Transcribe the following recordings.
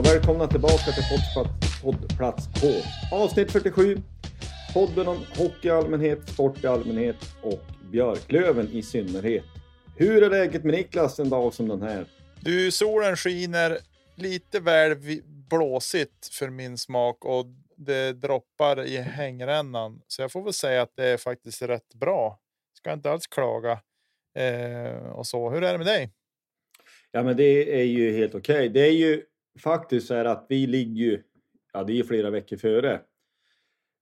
Och välkomna tillbaka till poddplats, poddplats K. Avsnitt 47. Podden om hockey i allmänhet, sport i allmänhet och Björklöven i synnerhet. Hur är läget med Niklas en dag som den här? Du, solen skiner lite väl blåsigt för min smak och det droppar i hängrännan. Så jag får väl säga att det är faktiskt rätt bra. Ska inte alls klaga. Eh, och så. Hur är det med dig? Ja, men det är ju helt okej. Det är ju faktiskt så här att vi ligger ju, ja det är flera veckor före.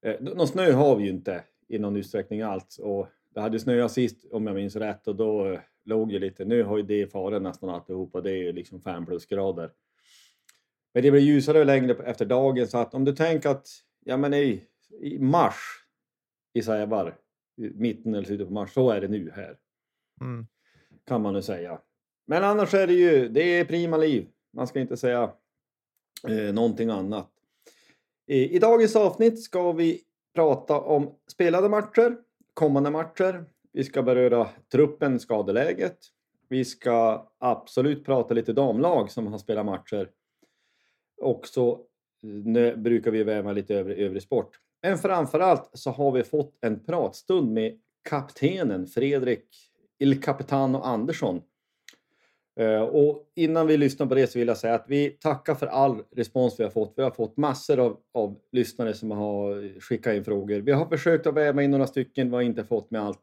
Eh, någon snö har vi ju inte i någon utsträckning alls och det hade snöat sist om jag minns rätt och då eh, låg ju lite, nu har ju det farit nästan alltihopa, det är ju liksom 5 plusgrader. Men det blir ljusare längre på- efter dagen så att om du tänker att, ja men i, i mars i Sävar, mitten eller slutet på mars, så är det nu här Mm. kan man nu säga. Men annars är det ju, det är prima liv. Man ska inte säga eh, någonting annat. I, I dagens avsnitt ska vi prata om spelade matcher, kommande matcher. Vi ska beröra truppen, skadeläget. Vi ska absolut prata lite damlag som har spelat matcher. Och så eh, nu brukar vi väva lite övrig, övrig sport. Men framförallt så har vi fått en pratstund med kaptenen Fredrik Il Capitano Andersson. Eh, och innan vi lyssnar på det så vill jag säga att vi tackar för all respons vi har fått. Vi har fått massor av, av lyssnare som har skickat in frågor. Vi har försökt att väva in några stycken, vi har inte fått med allt.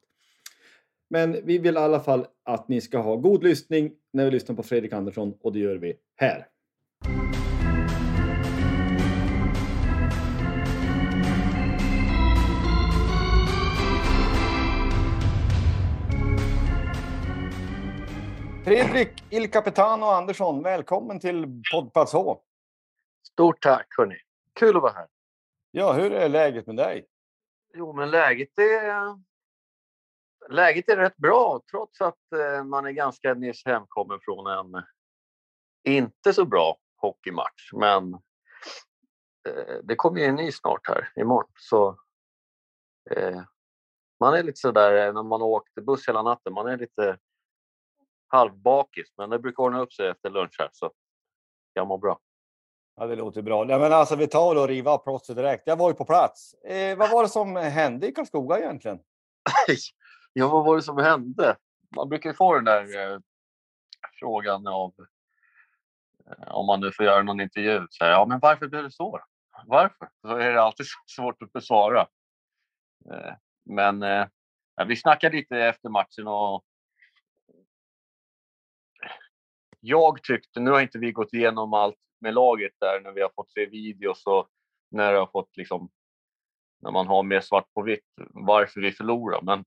Men vi vill i alla fall att ni ska ha god lyssning när vi lyssnar på Fredrik Andersson och det gör vi här. Fredrik Il Capitano Andersson, välkommen till poddplats H. Stort tack hörni. Kul att vara här. Ja, hur är läget med dig? Jo, men läget är... Läget är rätt bra trots att eh, man är ganska nyss hemkommen från en inte så bra hockeymatch. Men eh, det kommer ju en ny snart här imorgon. Så eh, man är lite sådär när man har åkt buss hela natten. Man är lite halvbakis, men det brukar ordna upp sig efter lunch här. Så jag mår bra. Ja, det låter bra. Ja, men alltså, vi tar och river av plåstret direkt. Jag var ju på plats. Eh, vad var det som hände i Karlskoga egentligen? Ja, vad var det som hände? Man brukar ju få den där eh, frågan av eh, om man nu får göra någon intervju. Så här, ja, men varför blev det så? Varför? Så är det alltid svårt att besvara. Eh, men eh, ja, vi snackade lite efter matchen och jag tyckte, nu har inte vi gått igenom allt med laget där när vi har fått se videos och när jag har fått liksom när man har mer svart på vitt varför vi förlorar. Men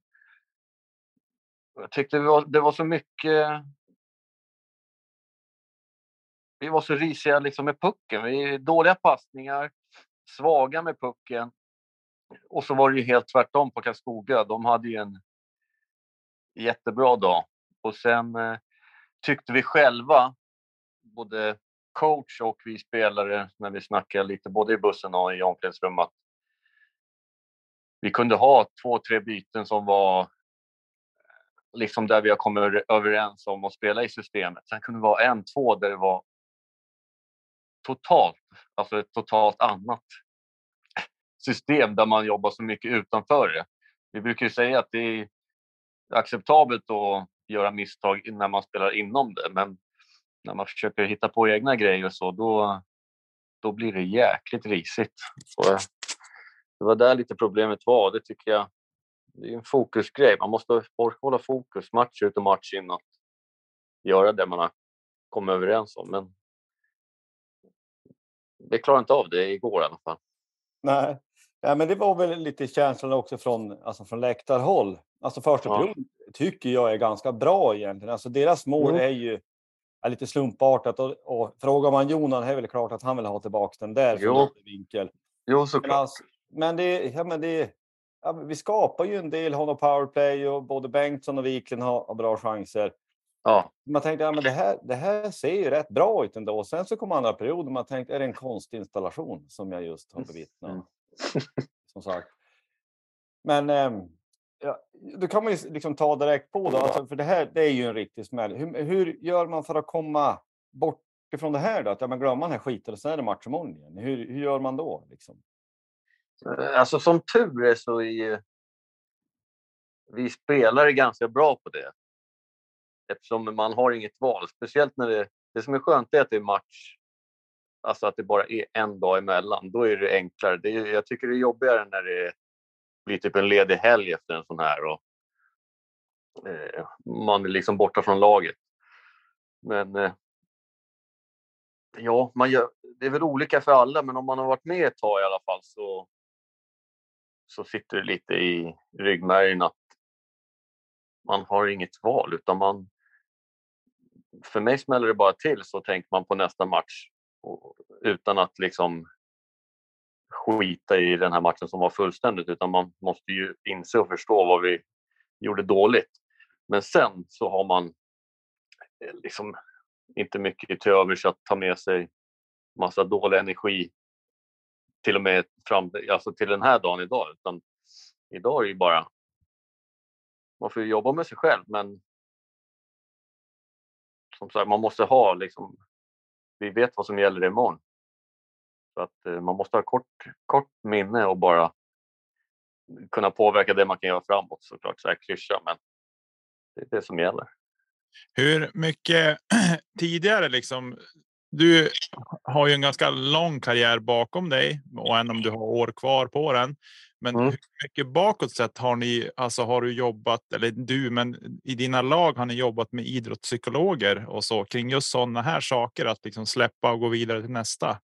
Jag tyckte det var, det var så mycket... Vi var så risiga liksom med pucken. Vi är dåliga passningar, svaga med pucken. Och så var det ju helt tvärtom på Karlskoga. De hade ju en jättebra dag. Och sen eh, tyckte vi själva, både coach och vi spelare, när vi snackade lite både i bussen och i omklädningsrummet, att vi kunde ha två, tre byten som var eh, liksom där vi har kommit överens om att spela i systemet. Sen kunde det vara en, två där det var totalt, alltså ett totalt annat system där man jobbar så mycket utanför det. Vi brukar ju säga att det är acceptabelt att göra misstag när man spelar inom det, men när man försöker hitta på egna grejer och så, då, då blir det jäkligt risigt. Så det var där lite problemet var. Det tycker jag det är en fokusgrej. Man måste hålla fokus match ut och match in att göra det man har kommit överens om. Men vi klarade inte av det igår i alla fall. Nej, ja, men det var väl lite känslan också från, alltså från läktarhåll. Alltså första ja. perioden tycker jag är ganska bra egentligen. Alltså deras mål mm. är ju är lite slumpartat och, och frågar man Jonan är väl klart att han vill ha tillbaka den där jo. vinkel. Jo, såklart. Men, alltså, men det, ja, men det, ja, vi skapar ju en del honom powerplay och både Bengtsson och Wiklund har, har bra chanser. Ja. Man tänkte ja, men det, här, det här ser ju rätt bra ut ändå. Sen så kom andra perioder man tänkte är det en konstinstallation som jag just har bevittnat. Mm. som sagt. Men eh, ja, då kan man ju liksom ta direkt på då, alltså, för det här det är ju en riktig smäll. Hur, hur gör man för att komma bort ifrån det här då? Att ja, man glömmer den här skiten och sen är det match imorgon igen. Hur, hur gör man då? Liksom? Alltså som tur är så är ju vi spelare ganska bra på det. Eftersom man har inget val. Speciellt när det, det som är skönt är att det är match, alltså att det bara är en dag emellan. Då är det enklare. Det är, jag tycker det är jobbigare när det blir typ en ledig helg efter en sån här och eh, man är liksom borta från laget. Men eh, ja, man gör, det är väl olika för alla, men om man har varit med ett tag i alla fall så så sitter det lite i ryggmärgen att man har inget val utan man... För mig smäller det bara till så tänker man på nästa match och, utan att liksom skita i den här matchen som var fullständigt utan man måste ju inse och förstå vad vi gjorde dåligt. Men sen så har man eh, liksom inte mycket till övers att ta med sig massa dålig energi till och med fram alltså till den här dagen idag. Utan idag är det ju bara... Man får ju jobba med sig själv, men som sagt, man måste ha liksom... Vi vet vad som gäller imorgon. Så att eh, man måste ha kort, kort minne och bara kunna påverka det man kan göra framåt såklart. Så här klyscha, men det är det som gäller. Hur mycket tidigare liksom du har ju en ganska lång karriär bakom dig och än om du har år kvar på den. Men mm. hur mycket bakåt sett har ni, alltså har du jobbat, eller du, men i dina lag har ni jobbat med idrottspsykologer och så kring just sådana här saker, att liksom släppa och gå vidare till nästa?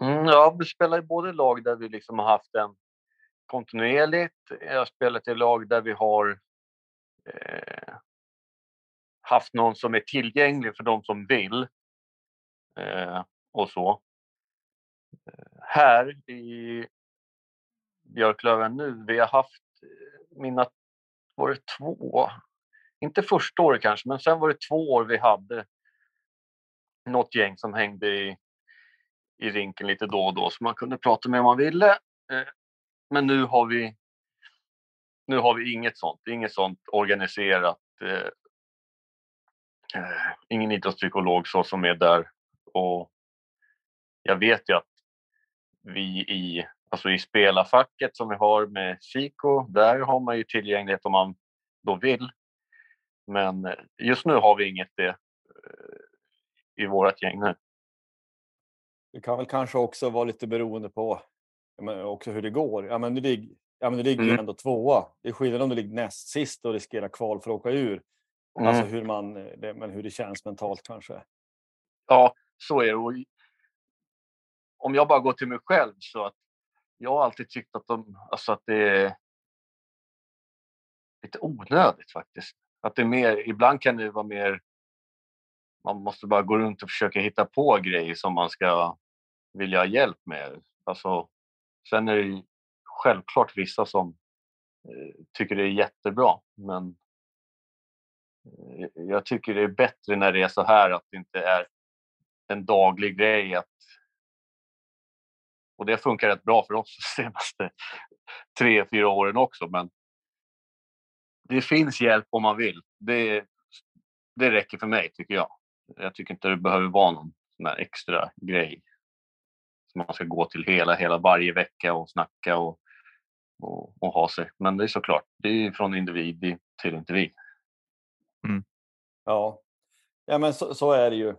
Mm, ja, vi spelar i både lag där vi liksom har haft den kontinuerligt. Jag har spelat i lag där vi har eh, haft någon som är tillgänglig för de som vill eh, och så. Eh, här i Björklöven nu, vi har haft eh, mina, var det två, inte första året kanske, men sen var det två år vi hade något gäng som hängde i, i rinken lite då och då, så man kunde prata med om man ville. Eh, men nu har vi nu har vi inget sånt, inget sånt organiserat. Eh, eh, ingen idrottspsykolog så som är där och jag vet ju att vi i, alltså i spelarfacket som vi har med Chico, där har man ju tillgänglighet om man då vill. Men eh, just nu har vi inget det eh, i vårt gäng nu. Det kan väl kanske också vara lite beroende på också hur det går. Ja, men du ligger, ja, men du ligger mm. ändå tvåa. Det är skillnad om du ligger näst sist och riskerar kval för att åka ur. Alltså mm. Alltså hur, man, det, men hur det känns mentalt kanske. Ja, så är det. Och om jag bara går till mig själv så att jag har alltid tyckt att, de, alltså att det är lite onödigt faktiskt. Att det är mer, ibland kan det vara mer, man måste bara gå runt och försöka hitta på grejer som man ska vilja ha hjälp med. Alltså, sen är det ju självklart vissa som eh, tycker det är jättebra, men eh, jag tycker det är bättre när det är så här att det inte är en daglig grej att och det funkar rätt bra för oss de senaste tre, fyra åren också. Men det finns hjälp om man vill. Det, det räcker för mig tycker jag. Jag tycker inte det behöver vara någon sån här extra grej som man ska gå till hela, hela varje vecka och snacka och, och, och ha sig. Men det är såklart, det är från individ till individ. Mm. Ja. ja, men så, så är det ju.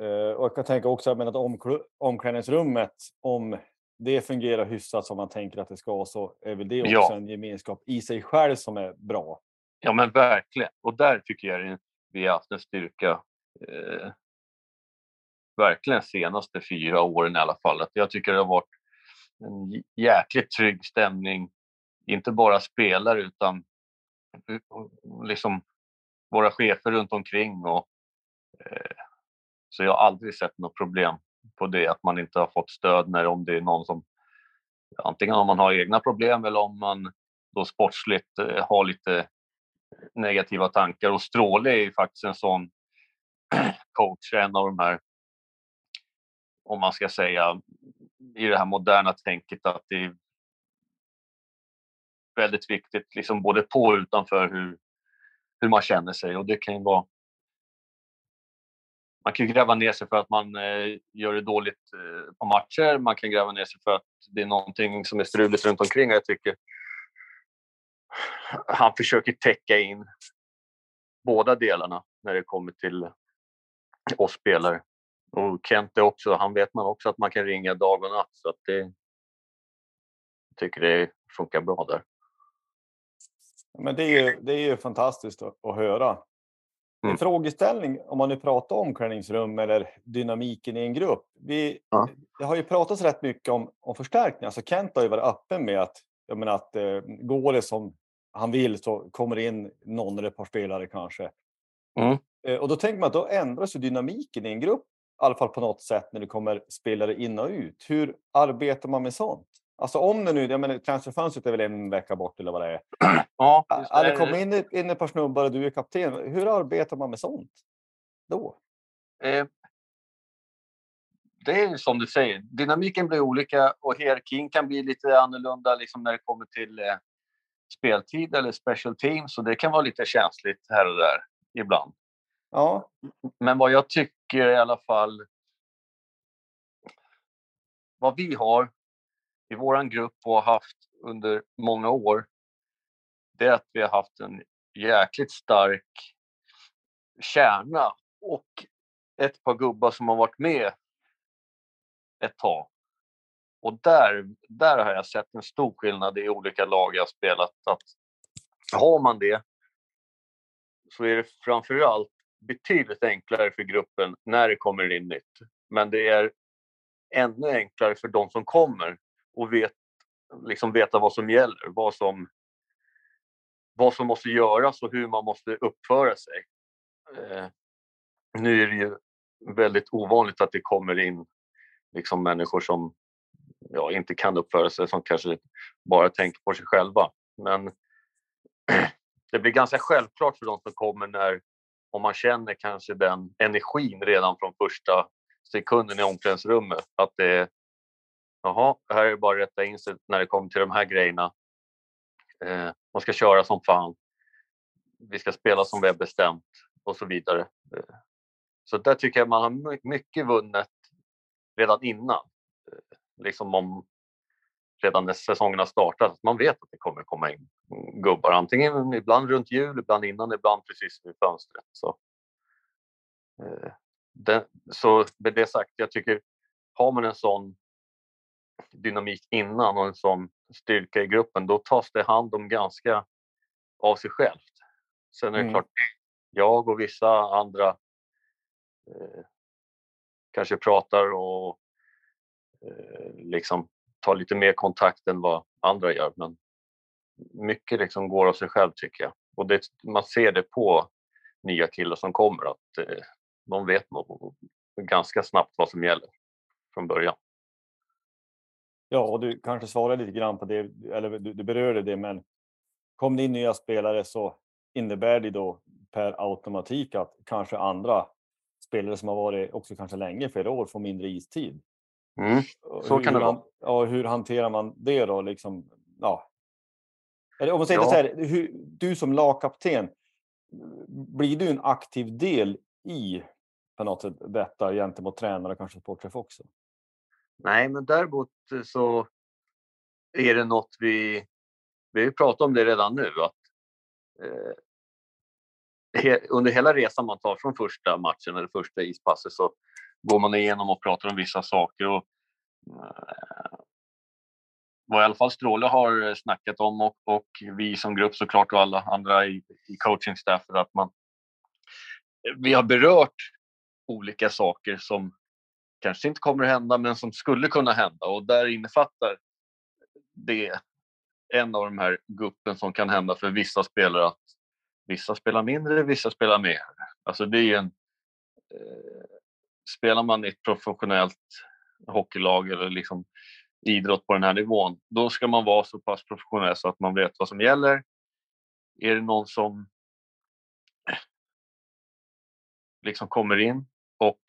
Uh, och jag kan tänka också att omklädningsrummet, om det fungerar hyfsat som man tänker att det ska så är väl det också ja. en gemenskap i sig själv som är bra. Ja men verkligen. Och där tycker jag vi har haft en styrka. Eh, verkligen senaste fyra åren i alla fall. Att jag tycker det har varit en jäkligt trygg stämning. Inte bara spelare utan liksom våra chefer runt omkring. Och, eh, så jag har aldrig sett något problem på det, att man inte har fått stöd när om det är någon som antingen om man har egna problem eller om man då sportsligt eh, har lite negativa tankar. Och Stråle är ju faktiskt en sån coach, en av de här, om man ska säga, i det här moderna tänket att det är väldigt viktigt, liksom både på och utanför hur, hur man känner sig. Och det kan ju vara man kan gräva ner sig för att man eh, gör det dåligt eh, på matcher. Man kan gräva ner sig för att det är någonting som är struligt runt omkring. Jag tycker han försöker täcka in båda delarna när det kommer till oss spelare. Och Kent är också, han vet man också att man kan ringa dag och natt. Så att det, jag tycker det funkar bra där. Men det är ju, det är ju fantastiskt att, att höra. Mm. En frågeställning om man nu pratar omklädningsrum eller dynamiken i en grupp. Vi, ja. Det har ju pratats rätt mycket om, om förstärkning. Alltså Kent har ju varit öppen med att, jag menar att eh, går det som han vill så kommer in någon eller ett par spelare kanske. Mm. Eh, och då tänker man att då ändras ju dynamiken i en grupp, i alla fall på något sätt när det kommer spelare in och ut. Hur arbetar man med sånt? Alltså om det nu, jag menar transferfönstret är väl en vecka bort eller vad det är. Ja, det. det kommer in, in ett par snubbar och du är kapten. Hur arbetar man med sånt då? Eh, det är som du säger, dynamiken blir olika och hierarkin kan bli lite annorlunda liksom när det kommer till eh, speltid eller special teams. Så det kan vara lite känsligt här och där ibland. Ja. Men vad jag tycker i alla fall, vad vi har i vår grupp och har haft under många år, det är att vi har haft en jäkligt stark kärna och ett par gubbar som har varit med ett tag. Och där, där har jag sett en stor skillnad i olika lag jag spelat. Att har man det så är det framförallt betydligt enklare för gruppen när det kommer in nytt. Men det är ännu enklare för de som kommer och vet, liksom veta vad som gäller, vad som, vad som måste göras och hur man måste uppföra sig. Eh, nu är det ju väldigt ovanligt att det kommer in liksom människor som ja, inte kan uppföra sig, som kanske bara tänker på sig själva. Men det blir ganska självklart för de som kommer när, om man känner kanske den energin redan från första sekunden i omklädningsrummet, att det, är, Jaha, här är det bara att rätta in sig när det kommer till de här grejerna. Eh, man ska köra som fan. Vi ska spela som vi har bestämt och så vidare. Eh, så där tycker jag man har mycket vunnet redan innan. Eh, liksom om redan när säsongen har startat. Man vet att det kommer komma in gubbar. Antingen ibland runt jul, ibland innan, ibland precis vid fönstret. Så, eh, det, så med det sagt, jag tycker har man en sån dynamik innan och en sån styrka i gruppen, då tas det hand om ganska av sig självt. Sen är det mm. klart, jag och vissa andra eh, kanske pratar och eh, liksom tar lite mer kontakt än vad andra gör. Men mycket liksom går av sig själv tycker jag. Och det, man ser det på nya killar som kommer att eh, de vet nog ganska snabbt vad som gäller från början. Ja, och du kanske svarade lite grann på det, eller du, du berörde det, men kom det in nya spelare så innebär det då per automatik att kanske andra spelare som har varit också kanske länge, flera år, får mindre istid. Mm, så hur, kan det vara. Ja, hur hanterar man det då? Liksom, ja. Eller om man säger Ja. så här, hur, du som lagkapten, blir du en aktiv del i på något sätt detta gentemot tränare och kanske sportchef också? Nej, men däremot så är det något vi... Vi har pratat om det redan nu. Att, eh, under hela resan man tar från första matchen eller första ispasset så går man igenom och pratar om vissa saker. Och, eh, vad i alla fall Stråle har eh, snackat om och, och vi som grupp såklart och alla andra i, i coachingstaffet att man... Eh, vi har berört olika saker som kanske inte kommer att hända men som skulle kunna hända och där innefattar det en av de här guppen som kan hända för vissa spelare att vissa spelar mindre, vissa spelar mer. Alltså det är en... Eh, spelar man i ett professionellt hockeylag eller liksom idrott på den här nivån, då ska man vara så pass professionell så att man vet vad som gäller. Är det någon som liksom kommer in och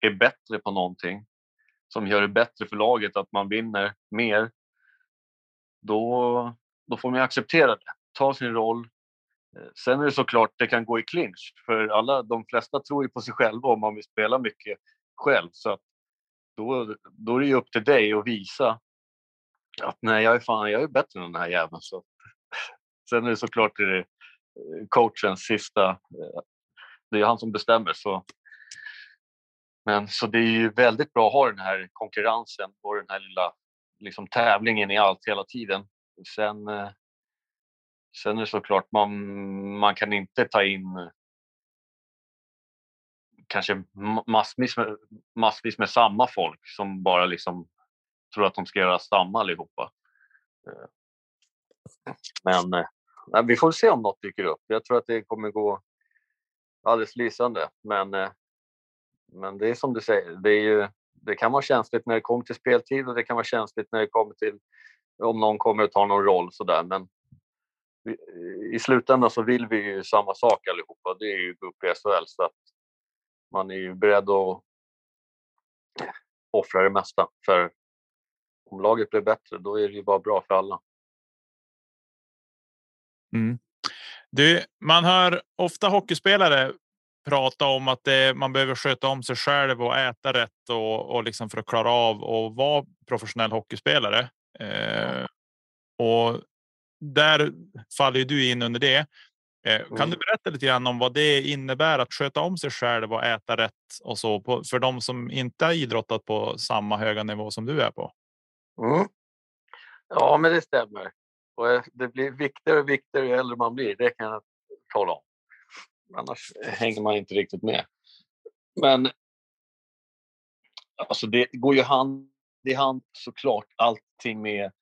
är bättre på någonting som gör det bättre för laget, att man vinner mer, då, då får man acceptera det. Ta sin roll. Eh, sen är det såklart, det kan gå i clinch, för alla, de flesta tror ju på sig själva om man vill spela mycket själv. Så att då, då är det ju upp till dig att visa att nej, jag är fan, jag är bättre än den här jäveln. Så. Sen är det såklart det är coachens sista, eh, det är han som bestämmer. Så men så det är ju väldigt bra att ha den här konkurrensen och den här lilla liksom, tävlingen i allt hela tiden. Sen, eh, sen är det såklart, man, man kan inte ta in kanske massvis med, massvis med samma folk som bara liksom tror att de ska göra samma allihopa. Eh. Men eh, nej, vi får se om något dyker upp. Jag tror att det kommer gå alldeles lysande. Men eh, men det är som du säger, det, är ju, det kan vara känsligt när det kommer till speltid och det kan vara känsligt när det kommer till om någon kommer att ta någon roll sådär. Men vi, i slutändan så vill vi ju samma sak allihopa. Det är ju gå upp i SHL så att man är ju beredd att offra det mesta. För om laget blir bättre, då är det ju bara bra för alla. Mm. Du, man hör ofta hockeyspelare prata om att det, man behöver sköta om sig själv och äta rätt och, och liksom för att klara av att vara professionell hockeyspelare. Eh, och där faller ju du in under det. Eh, kan Mm. du berätta lite grann om vad det innebär att sköta om sig själv och äta rätt och så på, för de som inte har idrottat på samma höga nivå som du är på? Mm. Ja, men det stämmer. Och eh, det blir viktigare och viktigare ju äldre man blir, det kan jag tala om. Annars hänger man inte riktigt med. Men alltså det går ju hand i hand såklart allting med...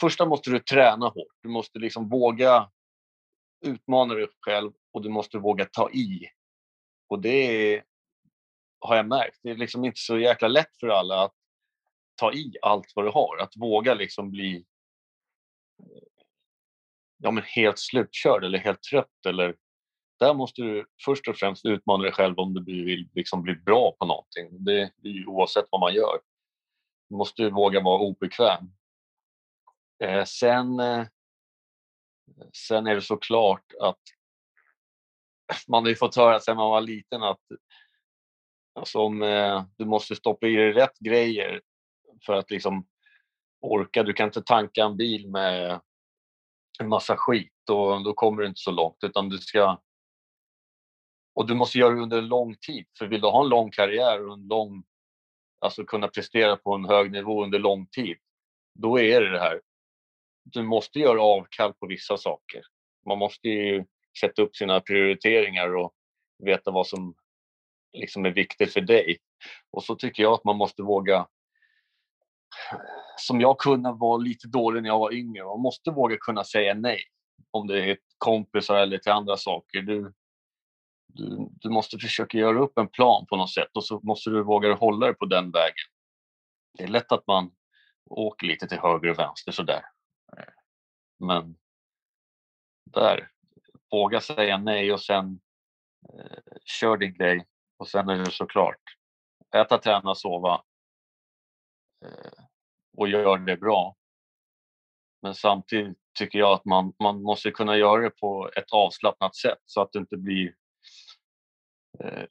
Första måste du träna hårt. Du måste liksom våga utmana dig själv och du måste våga ta i. Och det är, har jag märkt, det är liksom inte så jäkla lätt för alla att ta i allt vad du har. Att våga liksom bli eh, ja, men helt slutkörd eller helt trött. Eller, där måste du först och främst utmana dig själv om du vill liksom bli bra på någonting. Det är ju oavsett vad man gör. Du måste våga vara obekväm. Eh, sen, eh, sen är det såklart att man har ju fått höra sedan man var liten att alltså, om, eh, du måste stoppa i dig rätt grejer för att liksom orka. Du kan inte tanka en bil med en massa skit och då kommer du inte så långt utan du ska och du måste göra det under en lång tid för vill du ha en lång karriär och en lång alltså kunna prestera på en hög nivå under lång tid då är det det här du måste göra avkall på vissa saker man måste ju sätta upp sina prioriteringar och veta vad som liksom är viktigt för dig och så tycker jag att man måste våga som jag kunde vara lite dålig när jag var yngre. Man måste våga kunna säga nej om det är kompisar eller till andra saker. Du, du, du måste försöka göra upp en plan på något sätt och så måste du våga hålla dig på den vägen. Det är lätt att man åker lite till höger och vänster sådär. Men där, våga säga nej och sen eh, kör din grej och sen är det såklart äta, träna, sova eh, och gör det bra. Men samtidigt tycker jag att man, man måste kunna göra det på ett avslappnat sätt så att det inte blir... Eh,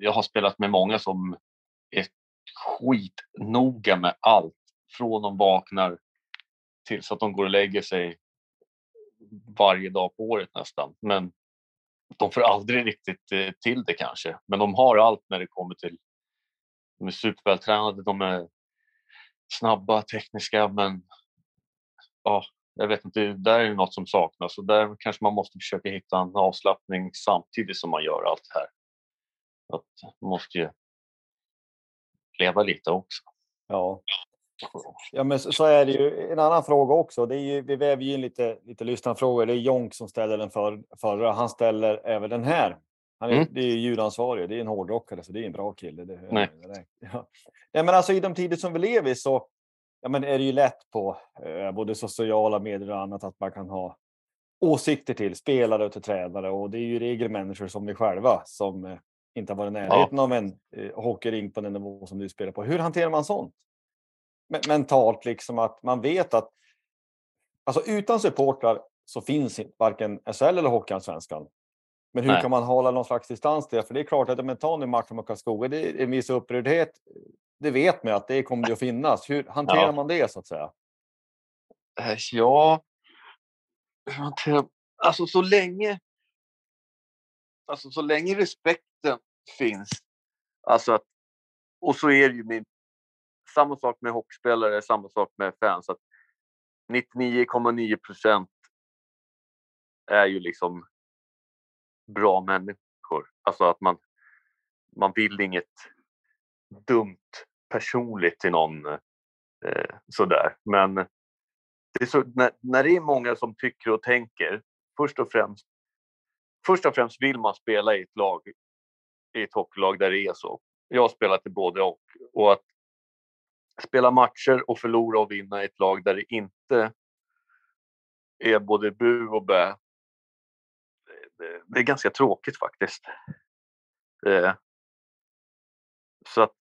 jag har spelat med många som är skitnoga med allt. Från de vaknar tills att de går och lägger sig varje dag på året nästan. Men de får aldrig riktigt eh, till det kanske. Men de har allt när det kommer till... De är supervältränade, de är snabba, tekniska men ja, jag vet inte, där är det något som saknas och där kanske man måste försöka hitta en avslappning samtidigt som man gör allt det här. Att man måste ju leva lite också. Ja. Ja, men så är det ju. En annan fråga också. Det är ju, vi väver ju in lite, lite lyssnarfrågor. Det är Jonk som ställer den för, förra. Han ställer även den här. Han är, mm. Det är ljudansvarig. Det är en hårdrockare, så det är en bra kille. Det, Nej. Det, ja. Nej, men alltså i de tider som vi lever i så ja, men är det ju lätt på eh, både sociala medier och annat att man kan ha åsikter till spelare och till tränare och det är ju i regel människor som vi själva som eh, inte har varit i närheten ja. av en eh, hockeyring på den nivå som du spelar på. Hur hanterar man sånt? Men, mentalt liksom att man vet att alltså utan supportrar så finns varken SHL eller Hockeyallsvenskan. Men hur Nej. kan man hålla någon slags distans till det? För det är klart att om man tar nu matchen mot Karlskoga, det är en viss upprördhet det vet man att det kommer att finnas. Hur hanterar ja. man det så att säga? Eh, ja, alltså så länge. Alltså så länge respekten finns. Alltså att, och så är det ju min, samma sak med hockeyspelare, samma sak med fans. Att 99,9 procent är ju liksom bra människor. Alltså att man, man vill inget dumt personligt till någon eh, sådär. Men det så, när, när det är många som tycker och tänker, först och främst Först och främst vill man spela i ett lag, i ett hockeylag där det är så. Jag har spelat i både och. Och att spela matcher och förlora och vinna i ett lag där det inte är både bu och bä. Det, är ganska tråkigt faktiskt. Eh. Så att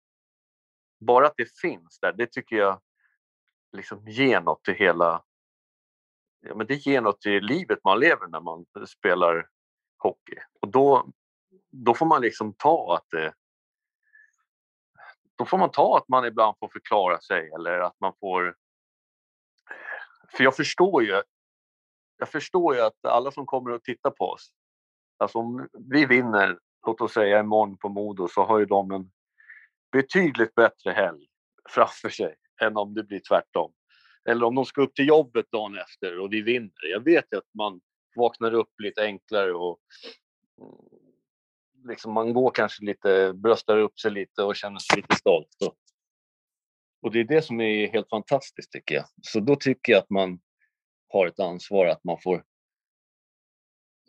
bara att det finns där, det tycker jag liksom ger något till hela... Ja, men det ger något till livet man lever när man spelar hockey. Och då, då får man liksom ta att det... Då får man ta att man ibland får förklara sig eller att man får... För jag förstår ju jag förstår ju att alla som kommer och tittar på oss, alltså om vi vinner, låt oss säga imorgon på Modo, så har ju de en betydligt bättre helg framför sig än om det blir tvärtom. Eller om de ska upp till jobbet dagen efter och vi vinner. Jag vet ju att man vaknar upp lite enklare och liksom man går kanske lite, bröstar upp sig lite och känner sig lite stolt. Och, och det är det som är helt fantastiskt tycker jag. Så då tycker jag att man har ett ansvar att man får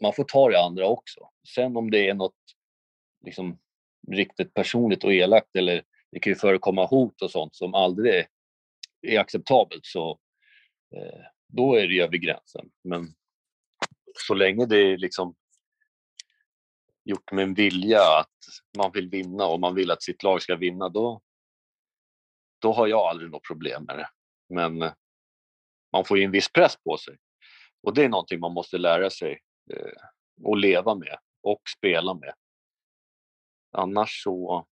man får ta det andra också. Sen om det är något liksom, riktigt personligt och elakt eller det kan ju förekomma hot och sånt som aldrig är acceptabelt så eh, då är det över gränsen. Men så länge det är liksom gjort med en vilja att man vill vinna och man vill att sitt lag ska vinna då, då har jag aldrig något problem med det. Men eh, man får ju en viss press på sig och det är någonting man måste lära sig eh, att leva med och spela med. Annars så,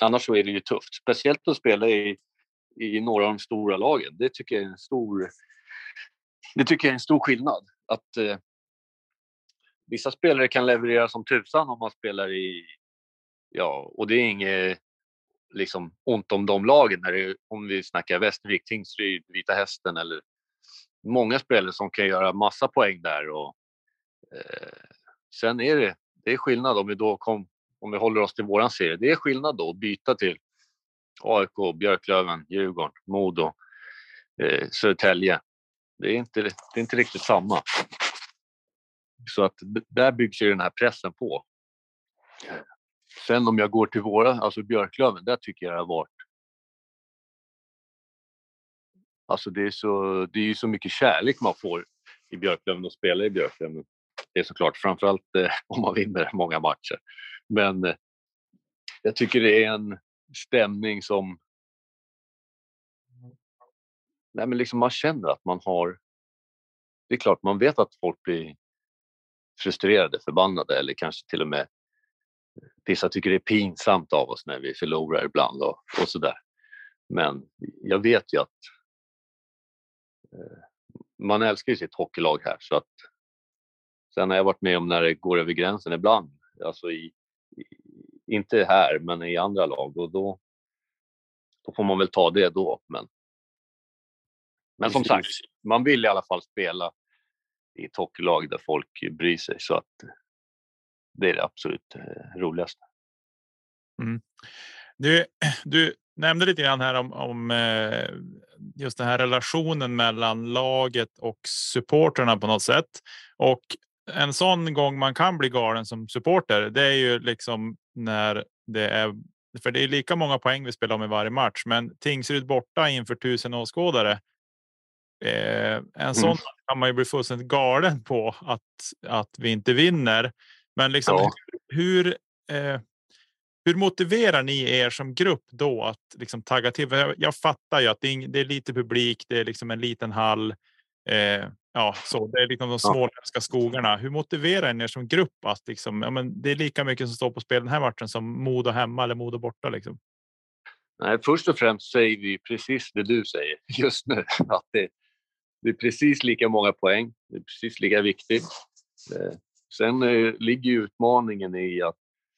annars så är det ju tufft. Speciellt att spela i, i några av de stora lagen. Det tycker jag är en stor, det tycker jag är en stor skillnad. Att eh, Vissa spelare kan leverera som tusan om man spelar i... Ja, och det är inget liksom, ont om de lagen. När det, om vi snackar Västervik, Tingsryd, Vita Hästen eller många spelare som kan göra massa poäng där. Och, eh, sen är det det är skillnad om vi då kom, om vi håller oss till våran serie. Det är skillnad då att byta till AIK, Björklöven, Djurgården, Modo, eh, Södertälje. Det är, inte, det är inte riktigt samma. Så att där byggs ju den här pressen på. Sen om jag går till våra, alltså Björklöven, där tycker jag det har varit Alltså det är, så, det är ju så mycket kärlek man får i Björklöven och spela i Björklöven. Det är såklart framförallt eh, om man vinner många matcher. Men eh, jag tycker det är en stämning som... Nej, men liksom man känner att man har... Det är klart, man vet att folk blir frustrerade, förbannade eller kanske till och med vissa tycker det är pinsamt av oss när vi förlorar ibland och, och sådär. Men jag vet ju att eh, man älskar ju sitt hockeylag här så att sen har jag varit med om när det går över gränsen ibland, alltså i, i inte här men i andra lag och då, då får man väl ta det då. Men, men som sagt, man vill i alla fall spela i ett hockeylag där folk bryr sig så att det är det absolut eh, roligaste. Mm. Du, du nämnde lite grann här om, om eh, just den här relationen mellan laget och supporterna på något sätt. Och en sån gång man kan bli galen som supporter, det är ju liksom när det är för det är lika många poäng vi spelar om i varje match, men Tingsryd borta inför tusen åskådare. Eh, en sån mm. Kan man ju bli fullständigt galen på att att vi inte vinner. Men liksom ja. hur? Eh, hur motiverar ni er som grupp då att liksom tagga till? Jag, jag fattar ju att det är, det är, lite publik, det är liksom en liten hall. Eh, ja, så det är liksom de småländska skogarna. Hur motiverar ni er som grupp att liksom, ja, men det är lika mycket som står på spel den här matchen som Modo hemma eller Modo borta? Liksom? Nej, först och främst säger vi precis det du säger just nu. Att det, det är precis lika många poäng. Det är precis lika viktigt. Eh, sen eh, ligger utmaningen i att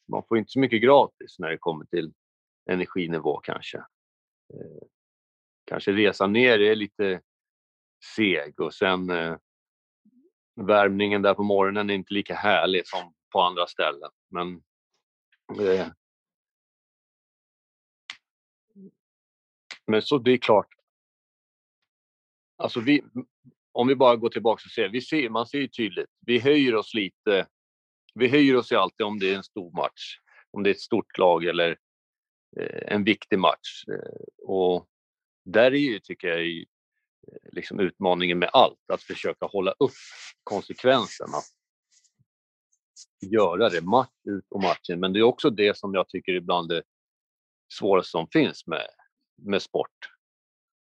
man får inte så mycket gratis när det kommer till energinivå kanske. Eh, kanske resan ner är lite seg och sen värmningen där på morgonen är inte lika härlig som på andra ställen. Men men så det är klart. Alltså vi, om vi bara går tillbaka och ser, vi ser, man ser ju tydligt, vi höjer oss lite. Vi höjer oss ju alltid om det är en stor match, om det är ett stort lag eller eh, en viktig match. Eh, och där är ju, tycker jag, eh, liksom utmaningen med allt, att försöka hålla upp konsekvenserna. Göra det match ut och matchen, men det är också det som jag tycker ibland är svårast som finns med, med sport.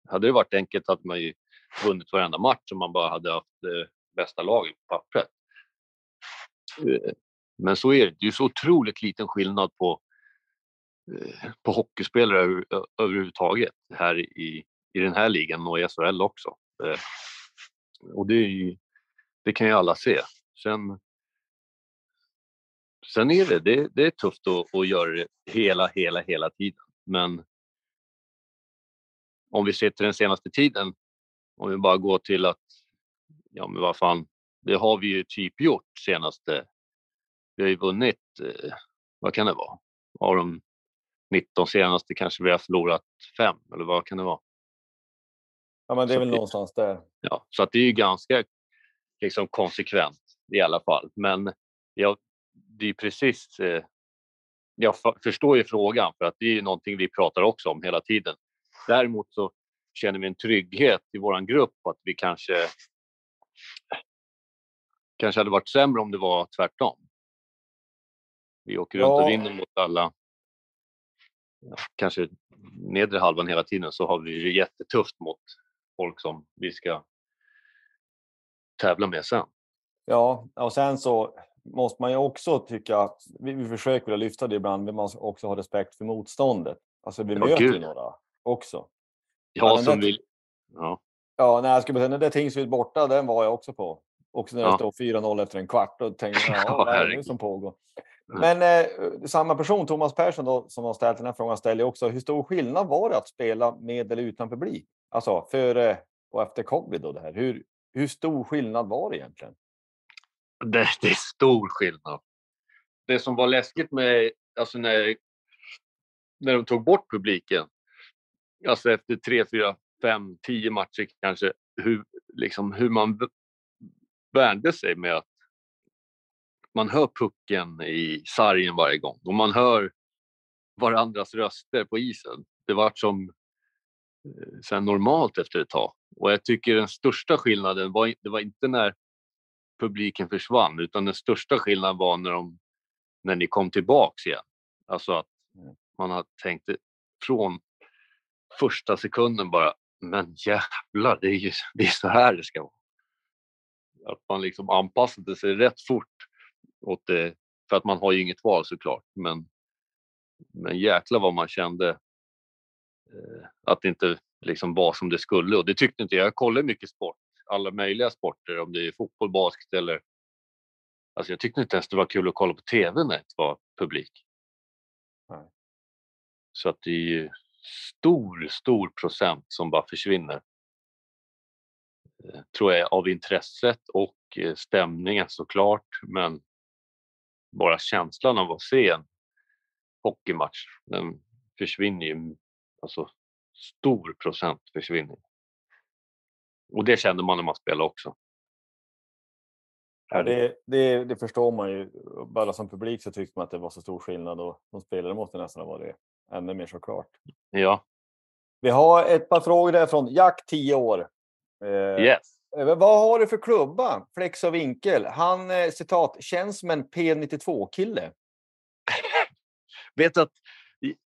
Hade det varit enkelt hade man ju vunnit varenda match om man bara hade haft eh, bästa laget på pappret. Eh, men så är det. Det är så otroligt liten skillnad på, eh, på hockeyspelare överhuvudtaget här i, i den här ligan och i SHL också. Och det, ju, det kan ju alla se. Sen, sen är det, det, det är tufft att, att göra det hela, hela, hela tiden. Men om vi ser till den senaste tiden, om vi bara går till att, ja men vad fan, det har vi ju typ gjort senaste, vi har ju vunnit, eh, vad kan det vara? Av de 19 senaste kanske vi har förlorat fem, eller vad kan det vara? Ja, men det är väl någonstans där. Ja, så att det är ju ganska liksom, konsekvent i alla fall. Men ja, det är precis... Eh, jag förstår ju frågan, för att det är ju någonting vi pratar också om hela tiden. Däremot så känner vi en trygghet i vår grupp att vi kanske kanske hade varit sämre om det var tvärtom. Vi åker runt ja. och vinner mot alla, ja, kanske nedre halvan hela tiden, så har vi det jättetufft mot folk som vi ska tävla med sen. Ja, och sen så måste man ju också tycka, vi, vi försöker lyfta det ibland, men man också ha respekt för motståndet. Alltså vi ja, möter ju några också. Ja, som vill. Ja. Ja, nej, jag skulle säga, den där Tingsryd borta, den var jag också på. Också när det ja. stod 4-0 efter en kvart. Och tänkte jag, ja, vad är det som pågår? Men eh, samma person, Thomas Persson, då, som har ställt den här frågan, ställer också hur stor skillnad var det att spela med eller utan publik? Alltså före och efter covid och det här. Hur, hur stor skillnad var det egentligen? Det, det är stor skillnad. Det som var läskigt med, alltså när, när de tog bort publiken, alltså efter tre, fyra, fem, tio matcher kanske, hur, liksom, hur man värnde sig med att man hör pucken i sargen varje gång och man hör varandras röster på isen. Det var som eh, sen normalt efter ett tag. Och jag tycker den största skillnaden var, det var inte när publiken försvann utan den största skillnaden var när, de, när ni kom tillbaks igen. Alltså att mm. man har tänkt från första sekunden bara, men jävlar, det är ju det är så här det ska vara. Att man liksom anpassade sig rätt fort åt det, för att man har ju inget val såklart. Men, men jäklar vad man kände eh, att det inte liksom var som det skulle och det tyckte inte jag. Jag kollade mycket sport, alla möjliga sporter, om det är fotboll, basket eller... Alltså jag tyckte inte ens det var kul att kolla på TV när det var publik. Nej. Så att det är ju stor, stor procent som bara försvinner. Eh, tror jag av intresset och eh, stämningen såklart, men bara känslan av att se en hockeymatch, den försvinner ju. Alltså stor procent försvinner. Och det kände man när man spelade också. Ja, det, det, det, förstår man ju. Bara som publik så tyckte man att det var så stor skillnad och som spelare måste nästan ha varit ännu mer såklart. Ja. Vi har ett par frågor där från Jack, 10 år. Eh, yes. Vad har du för klubba? Flex och vinkel. Han eh, citat känns som en P92-kille. Vet att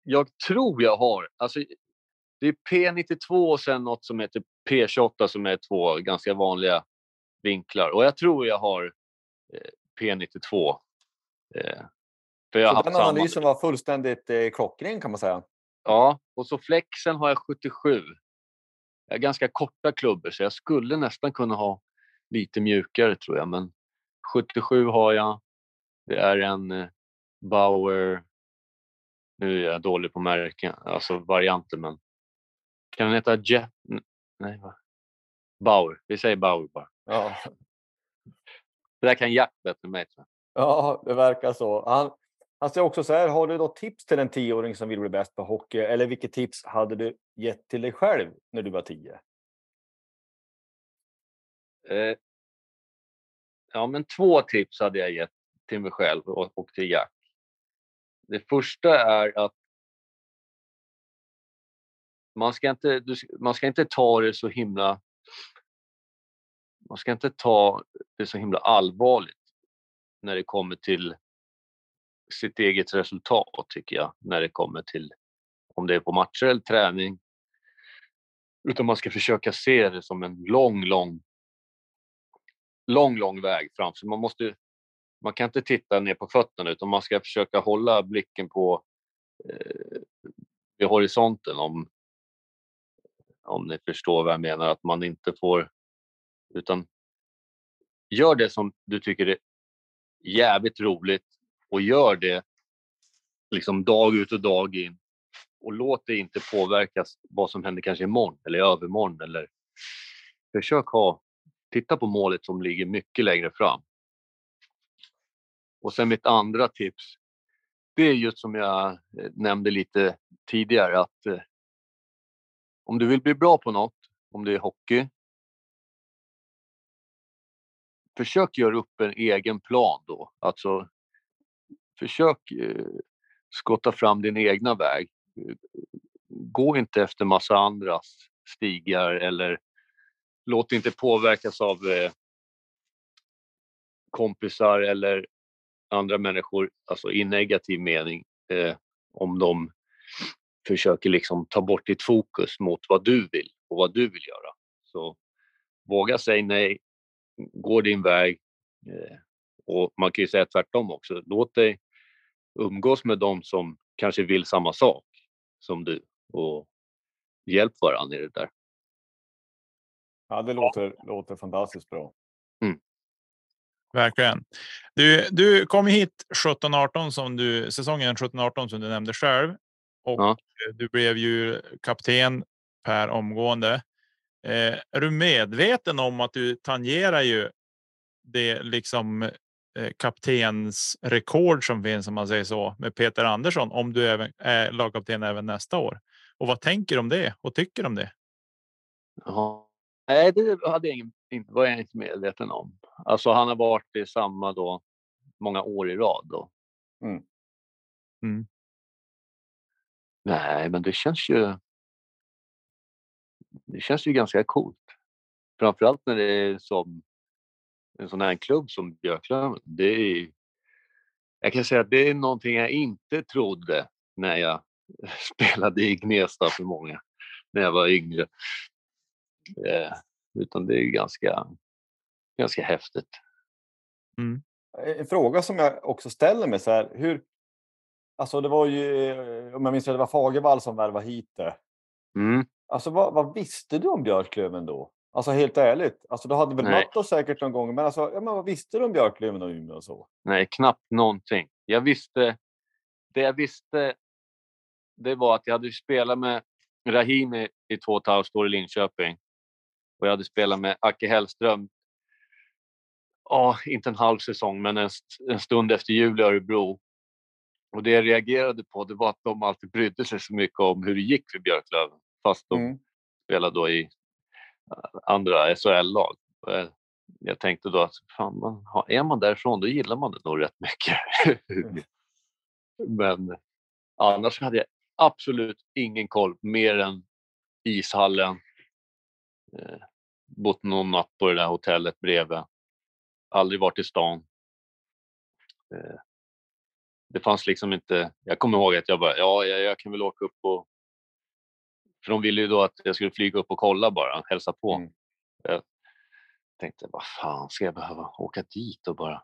jag tror jag har, alltså det är P92 och sen något som heter P28 som är två ganska vanliga vinklar. Och jag tror jag har eh, P92. Eh, för jag så den analysen var fullständigt eh, klockren kan man säga. Ja, och så flexen har jag 77. Jag har ganska korta klubbor så jag skulle nästan kunna ha lite mjukare tror jag. Men 77 har jag. Det är en eh, Bauer. Nu är jag dålig på märken, alltså varianter men kan den heta Jet? Nej, va? Bauer. Vi säger Bauer bara. Ja. Det där kan Jack bättre än mig. Ja, det verkar så. Han, Alltså, han säger också så här, har du då tips till en tioåring som vill bli bäst på hockey? Eller vilket tips hade du gett till dig själv när du var tio? Eh, ja, men två tips hade jag gett till mig själv och, och till Jack. Det första är att man ska inte, man ska inte ta det så himla... Man ska inte ta det så himla allvarligt när det kommer till sitt eget resultat, tycker jag, när det kommer till om det är på matcher eller träning. Utan man ska försöka se det som en lång, lång, lång, lång väg fram. Så man, måste, man kan inte titta ner på fötterna utan man ska försöka hålla blicken på eh, vid horisonten om, om ni förstår vad jag menar. Att man inte får... Utan gör det som du tycker är jävligt roligt och gör det liksom dag ut och dag in. Och låt det inte påverkas vad som händer kanske imorgon eller i övermorgon. Eller... Försök ha, titta på målet som ligger mycket längre fram. Och sen mitt andra tips, det är just som jag eh, nämnde lite tidigare att eh, om du vill bli bra på något, om det är hockey, försök göra upp en egen plan då. Alltså, försök eh, skotta fram din egna väg. Eh, gå inte efter massa andras stigar eller låt inte påverkas av eh, kompisar eller andra människor, alltså i negativ mening, eh, om de försöker liksom ta bort ditt fokus mot vad du vill och vad du vill göra. Så våga säga nej, gå din väg. Eh, och man kan ju säga tvärtom också. Låt dig umgås med dem som kanske vill samma sak som du och hjälp varandra i det där. Ja, det låter, låter fantastiskt bra. Mm. Verkligen. Du, du kom hit 17-18 som du säsongen 17-18 som du nämnde själv och ja. du blev ju kapten per omgående. Eh, är du medveten om att du tangerar ju det liksom kaptens rekord som finns om man säger så med Peter Andersson om du även är lagkapten även nästa år? Och vad tänker du om det och tycker om det? Ja, nej, det hade jag ingen, var jag inte medveten om. Alltså, han har varit i samma då många år i rad. Då. Mm. Mm. Nej, men det känns ju... Det känns ju ganska coolt. Framförallt när det är som en sån här klubb som Björklöven. Det är, jag kan säga att det är någonting jag inte trodde när jag spelade i Gnesta för många, när jag var yngre. Eh, utan det är ju ganska, ganska häftigt. En fråga som jag också ställer mig så här, hur... Alltså det var ju, eh, om jag minns rätt, det var Fagervall som värvade hit det. Mm. Alltså vad, vad visste du om Björklöven då? Alltså helt ärligt. Alltså du hade väl Nej. mött oss säkert någon gång, men alltså, ja, men vad visste du om Björklöven och Umeå och så? Nej, knappt någonting. Jag visste, det jag visste, det var att jag hade spelat med Rahimi i två och ett halvt år i Linköping. Och jag hade spelat med Acke Hellström, ja, inte en halv säsong, men en, en stund efter jul i Örebro. Och det jag reagerade på, det var att de alltid brydde sig så mycket om hur det gick för Björklöven. Fast de Mm. spelade då i andra SHL-lag. Och jag- tänkte då att fan, man, är man därifrån då gillar man det nog rätt mycket. Men annars hade jag absolut ingen koll mer än ishallen. Eh, bott någon natt på det där hotellet bredvid. Aldrig varit i stan. Eh, det fanns liksom inte... Jag kommer ihåg att jag bara, ja, jag, jag kan väl åka upp och... För de ville ju då att jag skulle flyga upp och kolla bara, hälsa på. Mm. Jag tänkte, vad fan ska jag behöva åka dit och bara...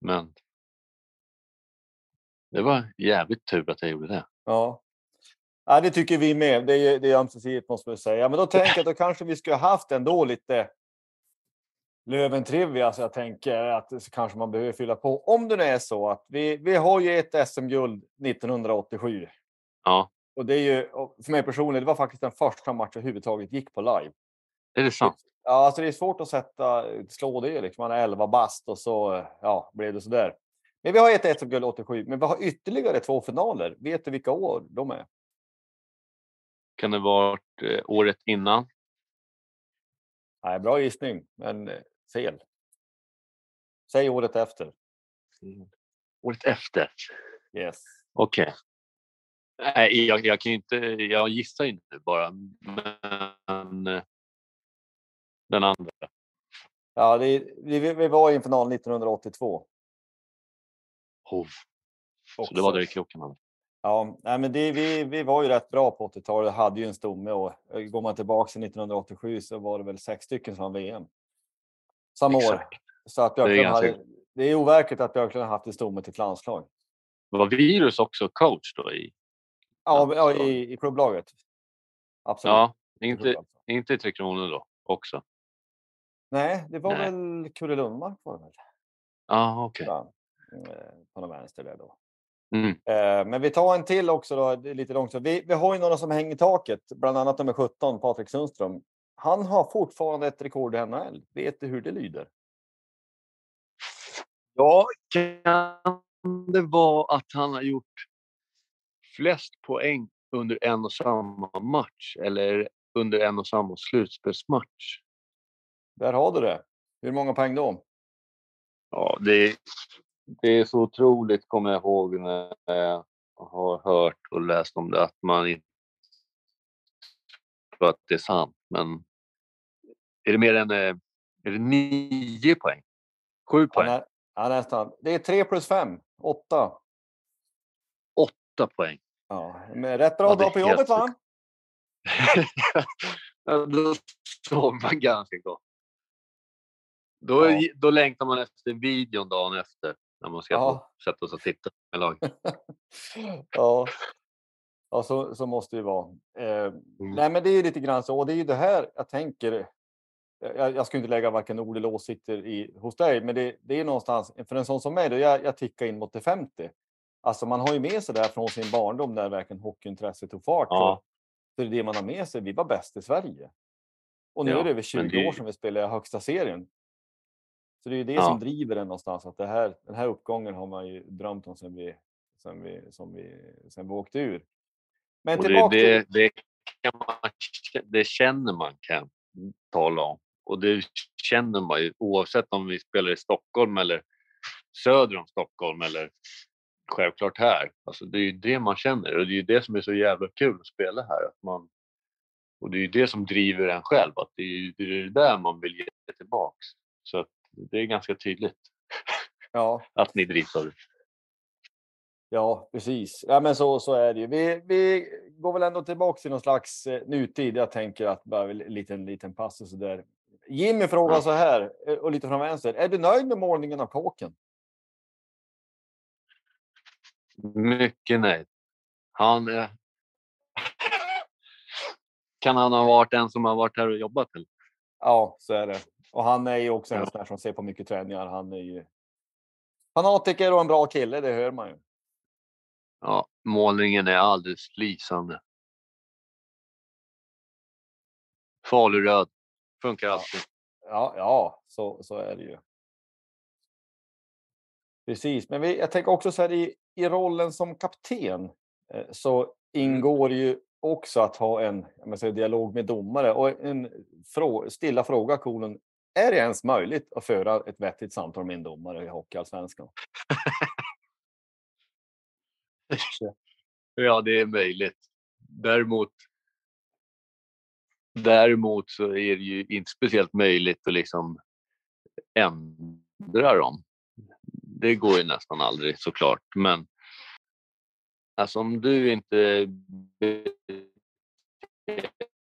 Men det var jävligt tur att jag gjorde det. Ja. ja, det tycker vi med. Det är, det är ömsesidigt måste man säga. Men då tänker jag att då kanske vi skulle ha haft ändå lite Löven-trivia. Så jag tänker att det kanske man behöver fylla på. Om det nu är så att vi, vi har ju ett SM-guld 1987. Ja, Och det är ju, för mig personligen, det var faktiskt den första matchen jag överhuvudtaget gick på live. är det sant? Ja, alltså det är svårt att sätta, slå det. Liksom. Man är 11 bast och så ja, blev det sådär. Men vi har ett SM-guld 87, men vi har ytterligare två finaler. Vet du vilka år de är? Kan det varit eh, året innan? Nej, bra gissning, men eh, fel. Säg året efter. Året efter? Yes. Okej. Nej, jag, jag kan inte... Jag gissar ju inte bara. Men eh, den andra. Ja, det, vi, vi var i en final 1982. Oh, så det var där i kroken. Ja, nej, men det, vi, vi var ju rätt bra på 80-talet. Hade ju en stomme och eh, går man tillbaka till 1987 så var det väl sex stycken som vann VM. Samma år. Exakt. Så att Det är ganska- hade, det är overkligt att Björklund har haft en stomme till ett landslag. Var Virus också coach då? I, Ja, ja i, i klubblaget. Absolut. ja, inte, inte i Tre Kronor då också? Nej, det var Nej. väl Kurre Lundmark var det väl? Ja, okej. Ja, eh, På den vänster där då. Mm. Eh, Men vi tar en till också då, lite långt. Vi, vi har ju några som hänger i taket, bland annat nummer 17, Patrik Sundström. Han har fortfarande ett rekord i NHL. Vet du hur det lyder? Ja, kan det vara att han har gjort flest poäng under en och samma match eller under en och samma slutspelsmatch? Där har du det. Hur många poäng då? Ja, det, det är så otroligt, kommer jag ihåg, när jag har hört och läst om det, att man inte tror att det är sant. Men är det mer än eh, är det nio poäng? Sju poäng? är, han är nästan. Det är 3 plus 5, 8. Åtta poäng. Ja, men rätt bra Ja, dag på helt jobbet va? Då sov man ganska gott. Då, Ja. då längtar man efter videon dagen efter. När man ska Ja. sätta sig och titta med lag. ja, ja så, så måste det vara. Eh, Mm. Nej, men det är lite grann så. Och det är ju det här jag tänker. Jag, jag ska inte lägga varken ord eller åsikter i, hos dig, men det, det är någonstans för en sån som mig. Då, jag, jag tickar in mot det 50. Alltså man har ju med sig det här från sin barndom när verkligen hockeyintresset tog fart. Ja. Så, det är det man har med sig. Vi var bäst i Sverige. Och nu Ja, är det över men 20 det- år sedan vi spelade i högsta serien. Så det är ju det Ja. som driver den någonstans. Att det här, den här uppgången har man ju drömt om sen vi, sen vi, som vi, sen vi åkte ur. Men det, tillbaka det, det, kan man, det känner man kan tala om. Och det känner man ju oavsett om vi spelar i Stockholm eller söder om Stockholm eller självklart här. Alltså det är ju det man känner och det är ju det som är så jävla kul att spela här. Att man, och det är ju det som driver en själv, att det är, det är det där man vill ge tillbaks. Så att det är ganska tydligt Ja, att ni drivs av det. ja precis. Ja, men så, så är det ju. Vi, vi går väl ändå tillbaka till någon slags eh, nutid. Jag tänker att bara en liten, liten passus där. Jimmy frågar Ja. så här, eh, och lite från vänster. Är du nöjd med målningen av kåken? Mycket nöjd. Han är... Kan han ha varit en som har varit här och jobbat? Eller? Ja, så är det. Och han är ju också en Ja. sån där som ser på mycket träningar. Han är ju fanatiker och en bra kille, det hör man ju. Ja, målningen är alldeles lysande. Faluröd. Funkar alltid. Ja, ja så, så är det ju. Precis, men vi, jag tänker också så här i, i rollen som kapten eh, så ingår ju också att ha en säga, dialog med domare och en frå, stilla fråga kolen. Är det ens möjligt att föra ett vettigt samtal med en domare i Hockeyallsvenskan? Ja, det är möjligt. Däremot, däremot så är det ju inte speciellt möjligt att liksom ändra dem. Det går ju nästan aldrig såklart, men alltså om du inte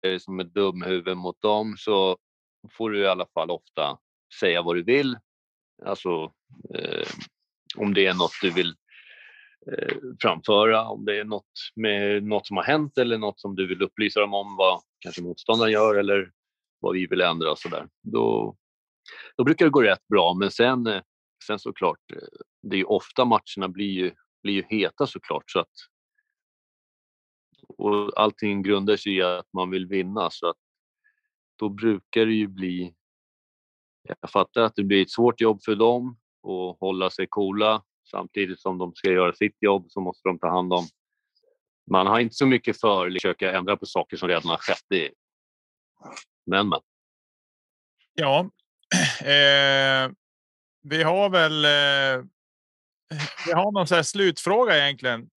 är som ett dumhuvud mot dem så får du i alla fall ofta säga vad du vill. Alltså eh, om det är något du vill eh, framföra, om det är något med något som har hänt eller något som du vill upplysa dem om vad kanske motståndaren gör eller vad vi vill ändra och sådär. Då, då brukar det gå rätt bra, men sen, eh, sen såklart, eh, det är ju ofta matcherna blir ju, blir ju heta såklart så att och allting grundar sig i att man vill vinna så att då brukar det ju bli jag fattar att det blir ett svårt jobb för dem att hålla sig coola samtidigt som de ska göra sitt jobb så måste de ta hand om. Man har inte så mycket för att försöka ändra på saker som redan har skett. Det, men, men. Ja, eh, vi har väl. Eh, vi har någon så här slutfråga egentligen.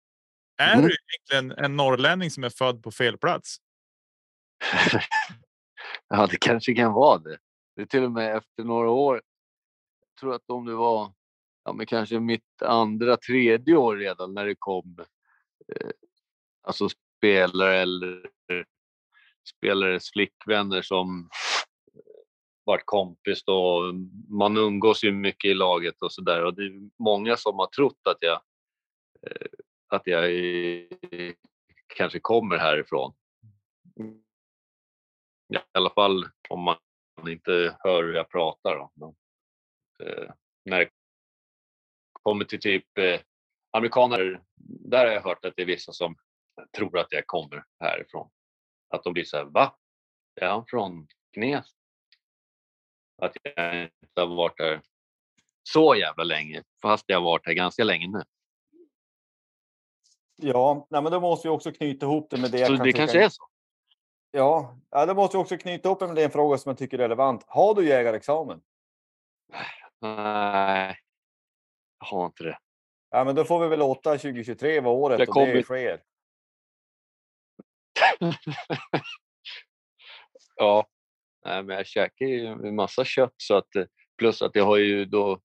Är Mm. du egentligen en norrlänning som är född på fel plats? Ja, det kanske kan vara det. Det är till och med efter några år. Jag tror att om det var ja, men kanske mitt andra, tredje år redan när det kom eh, alltså spelare eller spelares flickvänner som varit kompis då. Man umgås ju mycket i laget och så där och det är många som har trott att jag eh, att jag kanske kommer härifrån. I alla fall om man inte hör hur jag pratar. Då. Men, eh, när det kommer till typ eh, amerikaner, där har jag hört att det är vissa som tror att jag kommer härifrån. Att de blir så här, va? Är han från Gnes? Att jag inte har varit där så jävla länge, fast jag har varit här ganska länge nu. Ja, nej, men då måste vi också knyta ihop det med det. Så jag det kan kanske tycka- är så. Ja, ja, då måste vi också knyta ihop det med det en fråga som jag tycker är relevant. Har du jägarexamen? Nej, jag har inte det. Ja, men då får vi väl låta 2023 vara året Jag och det sker. ja, nej, men jag käkar ju en massa kött så att eh, plus att jag har ju då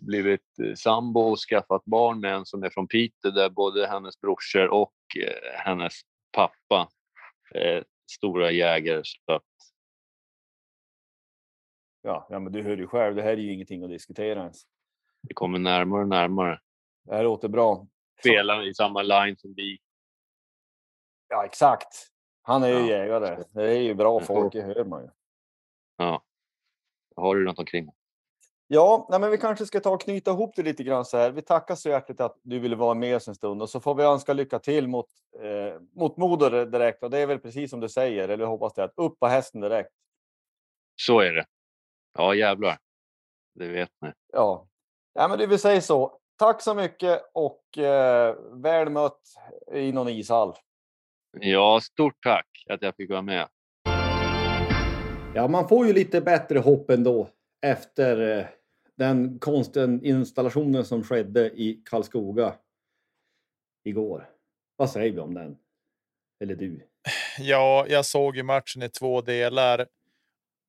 blivit eh, sambo och skaffat barn med en som är från Piteå där både hennes brorsor och eh, hennes pappa är stora jägare. Så att, Ja, ja, men du hör ju själv. Det här är ju ingenting att diskutera ens. det kommer närmare och närmare. Det här låter bra. Spela i samma line som vi. Ja, exakt. Han är ju Ja. jägare. Det är ju bra Ja. folk, det hör man ju. Ja. Har det runt omkring. Ja, nej, men vi kanske ska ta och knyta ihop det lite grann så här. Vi tackar så hjärtligt att du ville vara med oss en stund och så får vi önska lycka till mot, eh, mot Modo direkt. Och det är väl precis som du säger, eller hoppas det, att upp på hästen direkt. Så är det. Ja, jävlar. Det vet ni. Ja, ja men det vill säga så. Tack så mycket och eh, väl mött i någon ishall. Ja, stort tack att jag fick vara med. Ja, man får ju lite bättre hopp ändå efter eh, den konsten installationen som skedde i Karlskoga igår. Vad säger vi om den? Eller du? Ja, jag såg ju matchen i två delar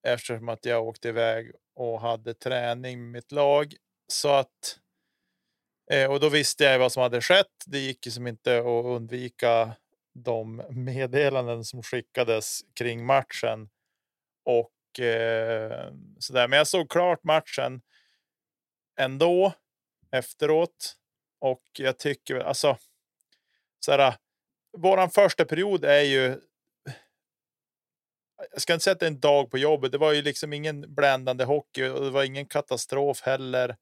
eftersom att jag åkte iväg och hade träning med mitt lag. Så att eh, och då visste jag vad som hade skett. Det gick ju som inte att undvika de meddelanden som skickades kring matchen. Och eh, så där. Men jag såg klart matchen ändå efteråt. Och jag tycker alltså. Så här, våran första period är ju. Jag ska inte säga att det är en dag på jobbet. Det var ju liksom ingen bländande hockey och det var ingen katastrof heller.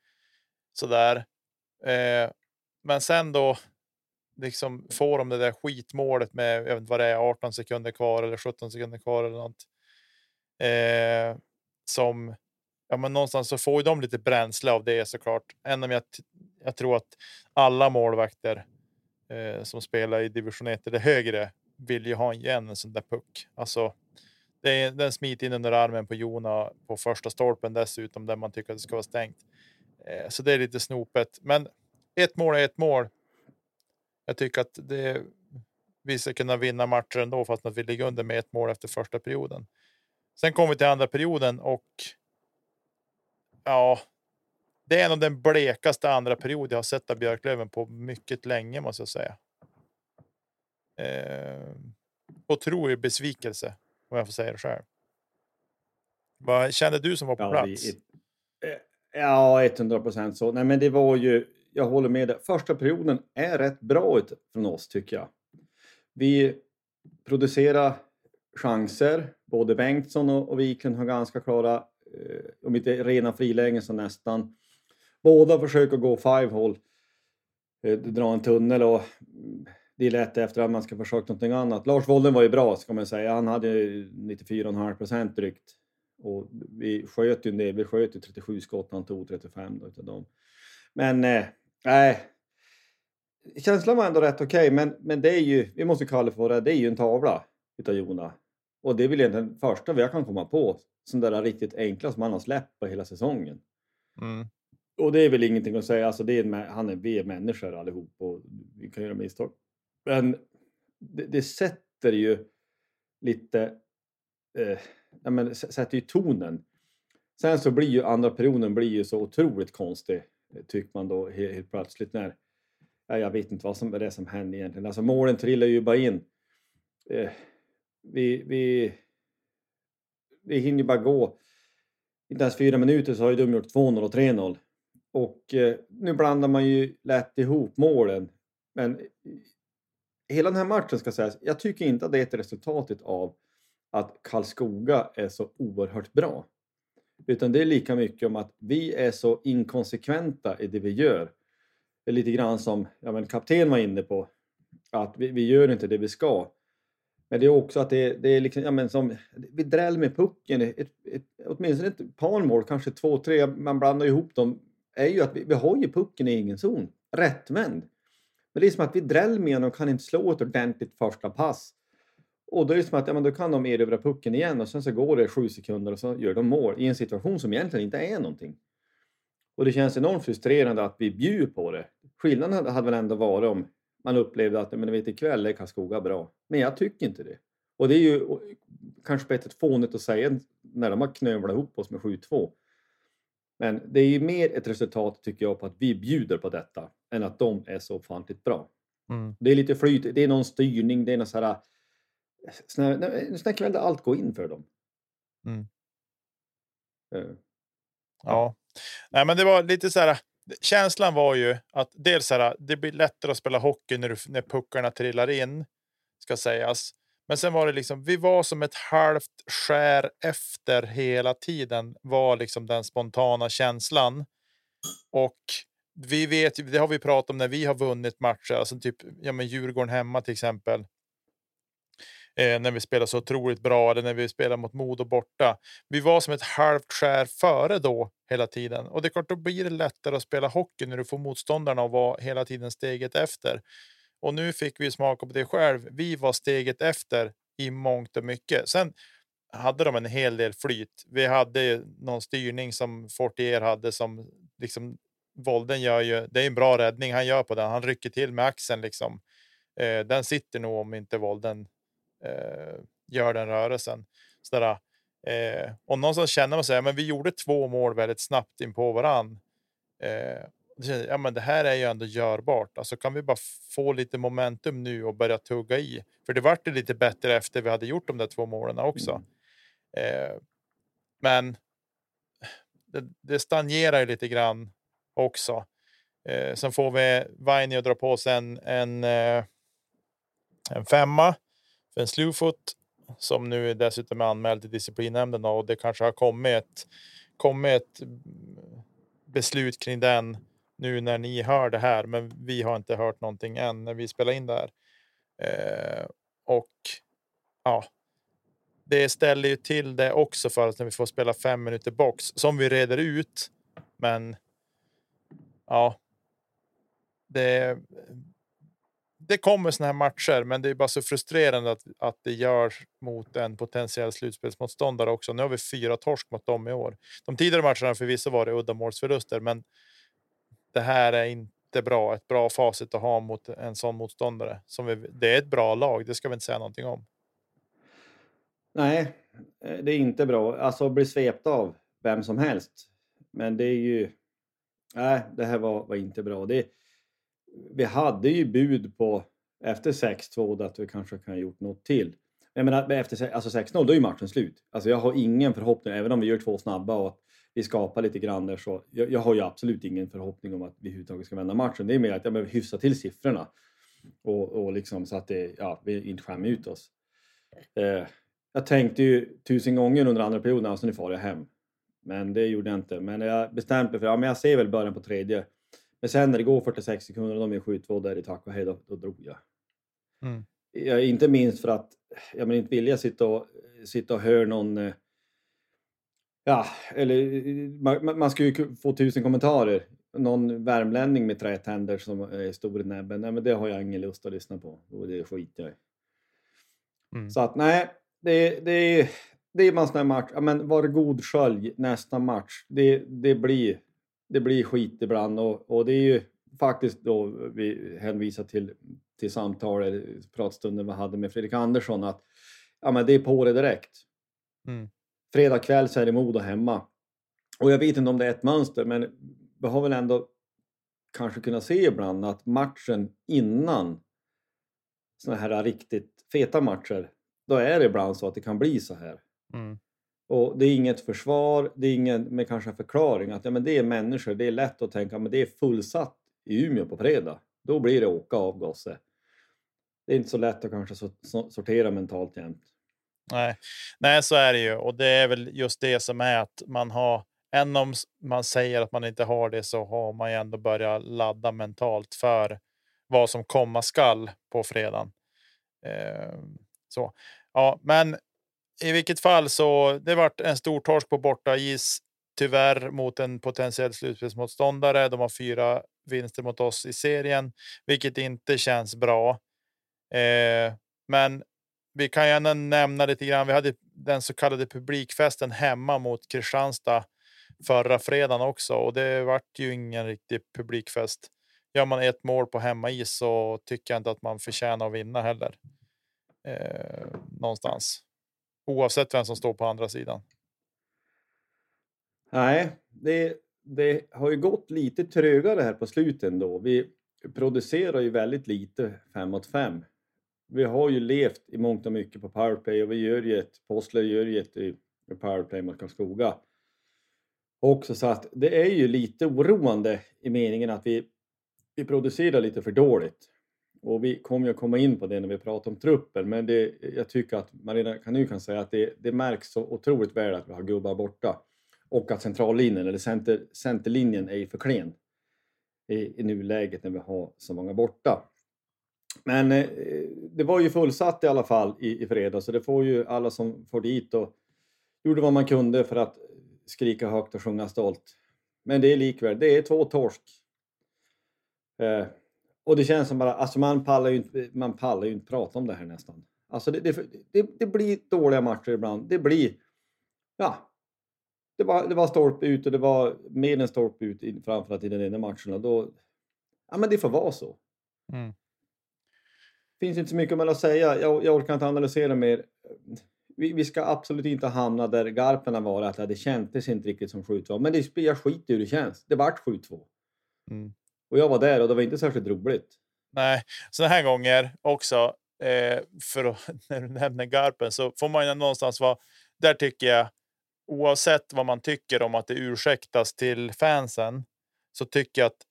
Så där. Eh, men sen då liksom får de det där skitmålet med jag vet inte vad det är 18 sekunder kvar eller 17 sekunder kvar eller något. Eh, som ja, men någonstans så får ju de lite bränsle av det såklart. Även om jag, jag tror att alla målvakter eh, som spelar i division 1 eller högre vill ju ha igen en sån där puck. Alltså, det är, den smiter in under armen på Jona på första stolpen dessutom där man tycker att det ska vara stängt. Eh, så det är lite snopet. Men ett mål är ett mål. Jag tycker att det, vi ska kunna vinna matcher ändå fast att vi ligger under med ett mål efter första perioden. Sen kommer vi till andra perioden och ja, det är nog den blekaste andra period jag har sett av Björklöven på mycket länge måste jag säga. Eh, otrolig besvikelse om jag får säga det själv. Vad kände du som var på Ja, plats? vi- eh, Ja, 100 procent så. Nej, men det var ju, jag håller med dig. Första perioden är rätt bra ut från oss tycker jag. Vi producerar chanser. Både Bengtsson och, Wiklund har ganska klara, eh, om inte rena frilägen så nästan. Båda försöker gå five hole, eh, dra en tunnel och mm, det är lätt efter att man ska försöka någonting annat. Lars Wollen var ju bra ska man säga. Han hade 94,5 procent drygt. Och vi sköt ju en del. Vi sköt ju 37 skott, han tog 35 då, utav dem. Men eh, nej. Känslan var ändå rätt okej, men, men det är ju, vi måste kalla det för det, det är ju en tavla utav Jona. Och det är väl egentligen den första vi kan komma på, sån där riktigt enkla som han har släppt på hela säsongen. Mm. Och det är väl ingenting att säga, alltså det är han är, vi är människor allihop och vi kan göra misstag. Men det, det sätter ju lite, eh, ja, men, sätter ju tonen. Sen så blir ju andra perioden blir ju så otroligt konstig, Eh, tycker man då helt, helt plötsligt när, ja, jag vet inte vad som är det som händer egentligen. Alltså målen trillar ju bara in. Eh, vi, vi, vi hinner ju bara gå, inte ens fyra minuter så har ju de gjort 2-0 och 3-0. Och eh, nu blandar man ju lätt ihop målen. Men hela den här matchen ska sägas, jag tycker inte att det är ett resultatet av att Karlskoga är så oerhört bra. Utan det är lika mycket om att vi är så inkonsekventa i det vi gör. Det är lite grann som ja, men kapten var inne på, att vi, vi gör inte det vi ska. Men det är också att det, det är liksom, ja, men som, vi dräller med pucken, ett, ett, åtminstone ett par mål, kanske två, tre, man blandar ihop dem, är ju att vi, vi har ju pucken i egen zon, rättvänd. Men det är som att vi dräller med den och kan inte slå ett ordentligt första pass. Och då är det som att ja, men då kan de erövra pucken igen och sen så går det sju sekunder och så gör de mål i en situation som egentligen inte är någonting. Och det känns enormt frustrerande att vi bjuder på det. Skillnaden hade- väl ändå varit om man upplevde att men vet, ikväll är Karlskoga bra. Men jag tycker inte det. Och det är ju kanske sätt fånigt att säga när de har knövlat ihop oss med 7-2. Men det är ju mer ett resultat tycker jag på att vi bjuder på detta än att de är så ofantligt bra. Mm. Det är lite flyt, det är någon styrning, det är någon sån här... En sån här kväll där allt går in för dem. Mm. Eh, Ja, nej, men det var lite så här. Känslan var ju att dels så här, det blir lättare att spela hockey när, du, när puckarna trillar in, ska sägas. Men sen var det liksom, vi var som ett halvt skär efter hela tiden var liksom den spontana känslan. Och vi vet, det har vi pratat om när vi har vunnit matcher, alltså typ ja, men Djurgården hemma till exempel. Eh, när vi spelar så otroligt bra eller när vi spelar mot Modo borta. Vi var som ett halvt skär före då hela tiden och det är klart, då blir det lättare att spela hockey när du får motståndarna att vara hela tiden steget efter. Och nu fick vi smaka på det själv. Vi var steget efter i mångt och mycket. Sen hade de en hel del flyt. Vi hade någon styrning som Fortier hade som liksom Volden gör ju. Det är en bra räddning han gör på den. Han rycker till med axeln liksom. Eh, den sitter nog om inte Volden eh, gör den rörelsen. Sådär, eh, och någonstans känner man sig, men vi gjorde två mål väldigt snabbt in på varann. Eh, ja, men det här är ju ändå görbart. Alltså kan vi bara få lite momentum nu och börja tugga i? För det vart det lite bättre efter vi hade gjort de där två målen också. Mm. Eh, men det, det stagnerar ju lite grann också. Eh, sen får vi Vainio dra på sig en, en, eh, en femma för en slewfoot som nu dessutom är anmäld till disciplinnämnden och det kanske har kommit ett, kommit ett beslut kring den nu när ni hör det här, men vi har inte hört någonting än när vi spelar in det här. Eh, och ja, det ställer ju till det också för att när vi får spela fem minuter box som vi reder ut. Men ja, det, det kommer såna här matcher, men det är bara så frustrerande att, att det görs mot en potentiell slutspelsmotståndare också. Nu har vi fyra torsk mot dem i år. De tidigare matcherna har förvisso varit uddamålsförluster, men det här är inte bra. Ett bra facit att ha mot en sån motståndare. Som vi, det är ett bra lag, det ska vi inte säga någonting om. Nej, eh, det är inte bra. Alltså att bli svept av vem som helst. Men det är ju... Nej, det här var, var inte bra. Det, vi hade ju bud på efter 6-2 att vi kanske kan ha gjort något till. Jag menar, efter alltså 6-0 då är ju matchen slut. Alltså jag har ingen förhoppning, även om vi gör två snabba och vi skapar lite grann där så jag, jag, har ju absolut ingen förhoppning om att vi överhuvudtaget ska vända matchen. Det är mer att jag behöver hyfsa till siffrorna och, och liksom så att det, ja, vi inte skämmer ut oss. Eh, jag tänkte ju tusen gånger under andra perioden, alltså nu far jag hem. Men det gjorde jag inte. Men jag bestämde mig för, ja men jag ser väl början på tredje. Men sen när det går 46 sekunder och de är 7-2 där i tack och hej, då, då drog jag. Mm. jag. Inte minst för att jag men inte vill jag sitta och, sitta och höra någon eh, Ja, eller man, man ska ju få tusen kommentarer. Någon värmlänning med trätänder som är stor i näbben. Nej, men det har jag ingen lust att lyssna på. Och det skiter jag i. Mm. Så att nej, det, det, det är en sån här match. Ja, men var god skölj nästa match. Det, det, blir, det blir skit ibland och, och det är ju faktiskt då vi hänvisar till, till samtalet, pratstunden vi hade med Fredrik Andersson att ja, men det är på det direkt. Mm. Fredag kväll så är det Modo hemma. Och jag vet inte om det är ett mönster, men vi har väl ändå kanske kunnat se ibland att matchen innan såna här riktigt feta matcher, då är det ibland så att det kan bli så här. Mm. Och det är inget försvar, det är ingen med kanske en förklaring att ja, men det är människor, det är lätt att tänka men det är fullsatt i Umeå på fredag. Då blir det åka av gosse. Det är inte så lätt att kanske sortera mentalt jämt. Nej. Nej, så är det ju. Och det är väl just det som är att man har, än om man säger att man inte har det, så har man ju ändå börjat ladda mentalt för vad som komma skall på fredagen. Eh, så ja, men i vilket fall så det vart en stor torsk på borta is. Tyvärr mot en potentiell slutspelsmotståndare. De har fyra vinster mot oss i serien, vilket inte känns bra. Eh, men vi kan gärna nämna lite grann. Vi hade den så kallade publikfesten hemma mot Kristianstad förra fredagen också och det vart ju ingen riktig publikfest. Gör man ett mål på hemmais så tycker jag inte att man förtjänar att vinna heller. Eh, någonstans. Oavsett vem som står på andra sidan. Nej, det, det har ju gått lite trögare här på slutet då. Vi producerar ju väldigt lite fem mot fem vi har ju levt i mångt och mycket på powerplay och vi gör ju ett, Postler gör ju ett i powerplay mot Karlskoga. Också så att det är ju lite oroande i meningen att vi, vi producerar lite för dåligt. Och vi kommer ju att komma in på det när vi pratar om truppen, men det, jag tycker att man redan kan, nu kan säga att det, det märks så otroligt väl att vi har gubbar borta. Och att centrallinjen, eller center, centerlinjen, är för klen i, i nuläget när vi har så många borta. Men eh, det var ju fullsatt i alla fall i, i fredags så det får ju alla som får dit och gjorde vad man kunde för att skrika högt och sjunga stolt. Men det är likväl, det är två torsk. Eh, och det känns som bara, alltså man pallar ju inte, man pallar ju inte prata om det här nästan. Alltså det, det, det, det blir dåliga matcher ibland. Det blir... Ja. Det var, det var stolpe ut och det var mer än stolpe ut framförallt i den ena matchen. Då, ja, men det får vara så. Mm. finns inte så mycket mer att säga. Jag, jag orkar inte analysera mer. Vi, vi ska absolut inte hamna där Garpen var, att det kändes inte riktigt som 7-2. Men det, jag skiter i hur det känns. Det vart 7-2. Mm. Och jag var där och det var inte särskilt roligt. Nej, sådana här gånger också, eh, för att, när du nämner Garpen, så får man ju någonstans vara, där tycker jag, oavsett vad man tycker om att det ursäktas till fansen, så tycker jag att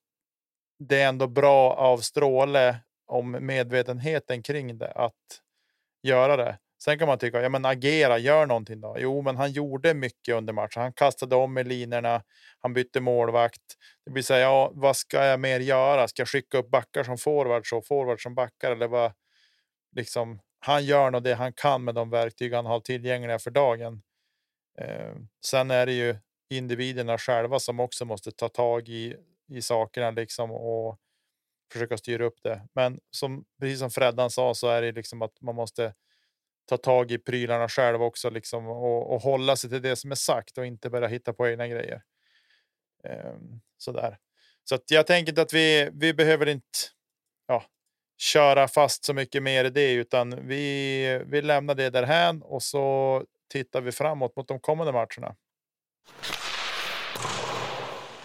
det är ändå bra av Stråle om medvetenheten kring det att göra det. Sen kan man tycka, ja men agera, gör någonting då. Jo, men han gjorde mycket under matchen. Han kastade om i linorna, han bytte målvakt. Det vill säga, ja, vad ska jag mer göra? Ska jag skicka upp backar som forwards och forwards som backar eller vad? Liksom, han gör nog det han kan med de verktyg han har tillgängliga för dagen. Eh, sen är det ju individerna själva som också måste ta tag i, i sakerna liksom och försöka styra upp det. Men som precis som Freddan sa så är det liksom att man måste ta tag i prylarna själv också liksom och, och hålla sig till det som är sagt och inte börja hitta på egna grejer. Um, sådär. Så att jag tänker inte att vi, vi behöver inte ja, köra fast så mycket mer i det, utan vi, vi lämnar det därhän och så tittar vi framåt mot de kommande matcherna.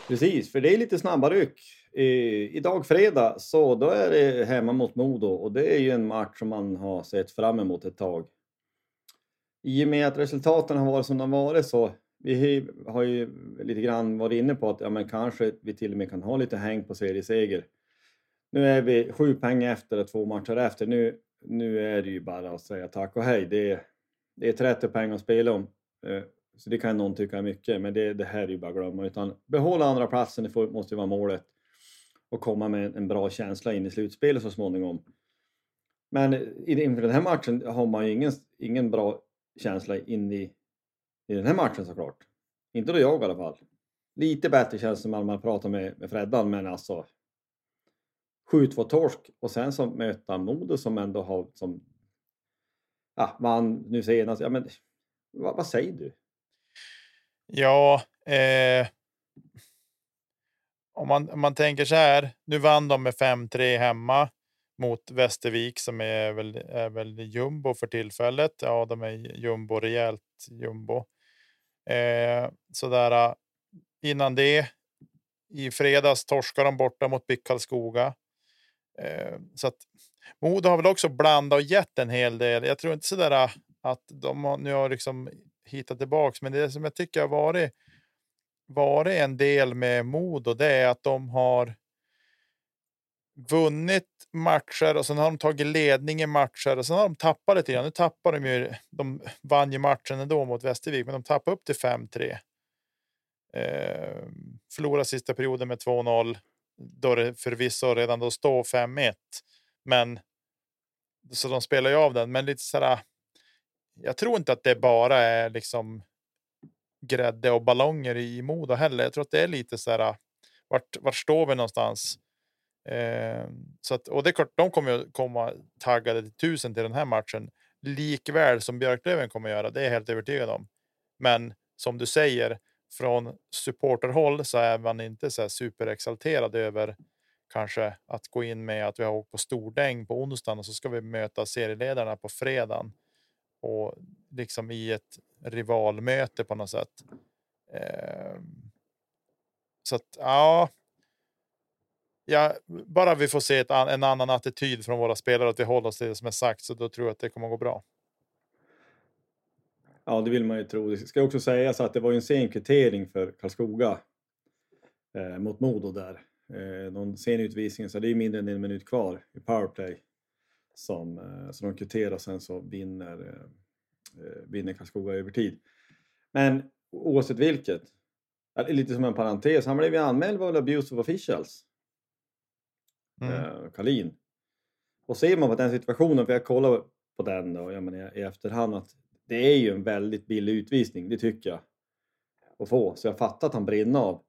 Precis, för det är lite snabba ryck idag fredag så då är det hemma mot Modo och det är ju en match som man har sett fram emot ett tag. I och med att resultaten har varit som de varit så vi har ju lite grann varit inne på att ja, men kanske vi till och med kan ha lite häng på serieseger. Nu är vi sju poäng efter och två matcher efter. Nu, nu är det ju bara att säga tack och hej. Det är, det är 30 poäng att spela om. Eh, så det kan någon tycka är mycket, men det, det här är ju bara att glömma. Utan behålla andra platsen, det får, måste ju vara målet. Och komma med en bra känsla in i slutspelet så småningom. Men inför den här matchen har man ju ingen, ingen bra känsla in i, i den här matchen såklart. Inte då jag i alla fall. Lite bättre känns det när man pratar med, med Freddan, men alltså 7-2 torsk och sen så möta Modo som ändå har som ja, vann nu senast. Ja, men vad, vad säger du? Ja, eh, om, man, om man tänker så här. Nu vann de med 5-3 hemma mot Västervik som är väl, är väl jumbo för tillfället. Ja, de är jumbo rejält jumbo. Eh, sådär. Äh, innan det i fredags torskar de borta mot BIK Karlskoga. Eh, så att Modo har väl också blandat och gett en hel del. Jag tror inte sådär äh, att de har, nu har liksom hittat tillbaks. Men det som jag tycker har varit, varit en del med Modo, det är att de har vunnit matcher och sen har de tagit ledning i matcher och sen har de tappat lite grann. Nu tappar de ju. De vann ju matchen ändå mot Västervik, men de tappade upp till 5-3. Eh, förlorade sista perioden med 2-0 då det förvisso redan då står 5-1. Men så de spelar ju av den, men lite sådär jag tror inte att det bara är liksom grädde och ballonger i Modo heller. Jag tror att det är lite så här. Vart, vart står vi någonstans? Eh, så att, och det är klart, de kommer ju komma taggade till tusen till den här matchen. Likväl som Björklöven kommer göra. Det är jag helt övertygad om. Men som du säger, från supporterhåll så är man inte så här superexalterad över kanske att gå in med att vi har åkt på stordäng på onsdagen och så ska vi möta serieledarna på fredagen och liksom i ett rivalmöte på något sätt. Eh, så att ja. Ja, bara vi får se ett, en annan attityd från våra spelare att vi håller oss till det som är sagt så då tror jag att det kommer att gå bra. Ja, det vill man ju tro. Det ska också sägas att det var en sen kvittering för Karlskoga eh, mot Modo där. Eh, någon sen utvisning, så det är mindre än en minut kvar i powerplay som, eh, så de kvitterar och sen så vinner, eh, vinner Karlskoga över tid. Men oavsett vilket, lite som en parentes, han blev ju anmäld abuse of officials. Mm. Eh, Kalin. Och ser man på den situationen, för jag kollar på den då, jag menar, i efterhand, att det är ju en väldigt billig utvisning, det tycker jag. Att få, så jag fattar att han brinner av.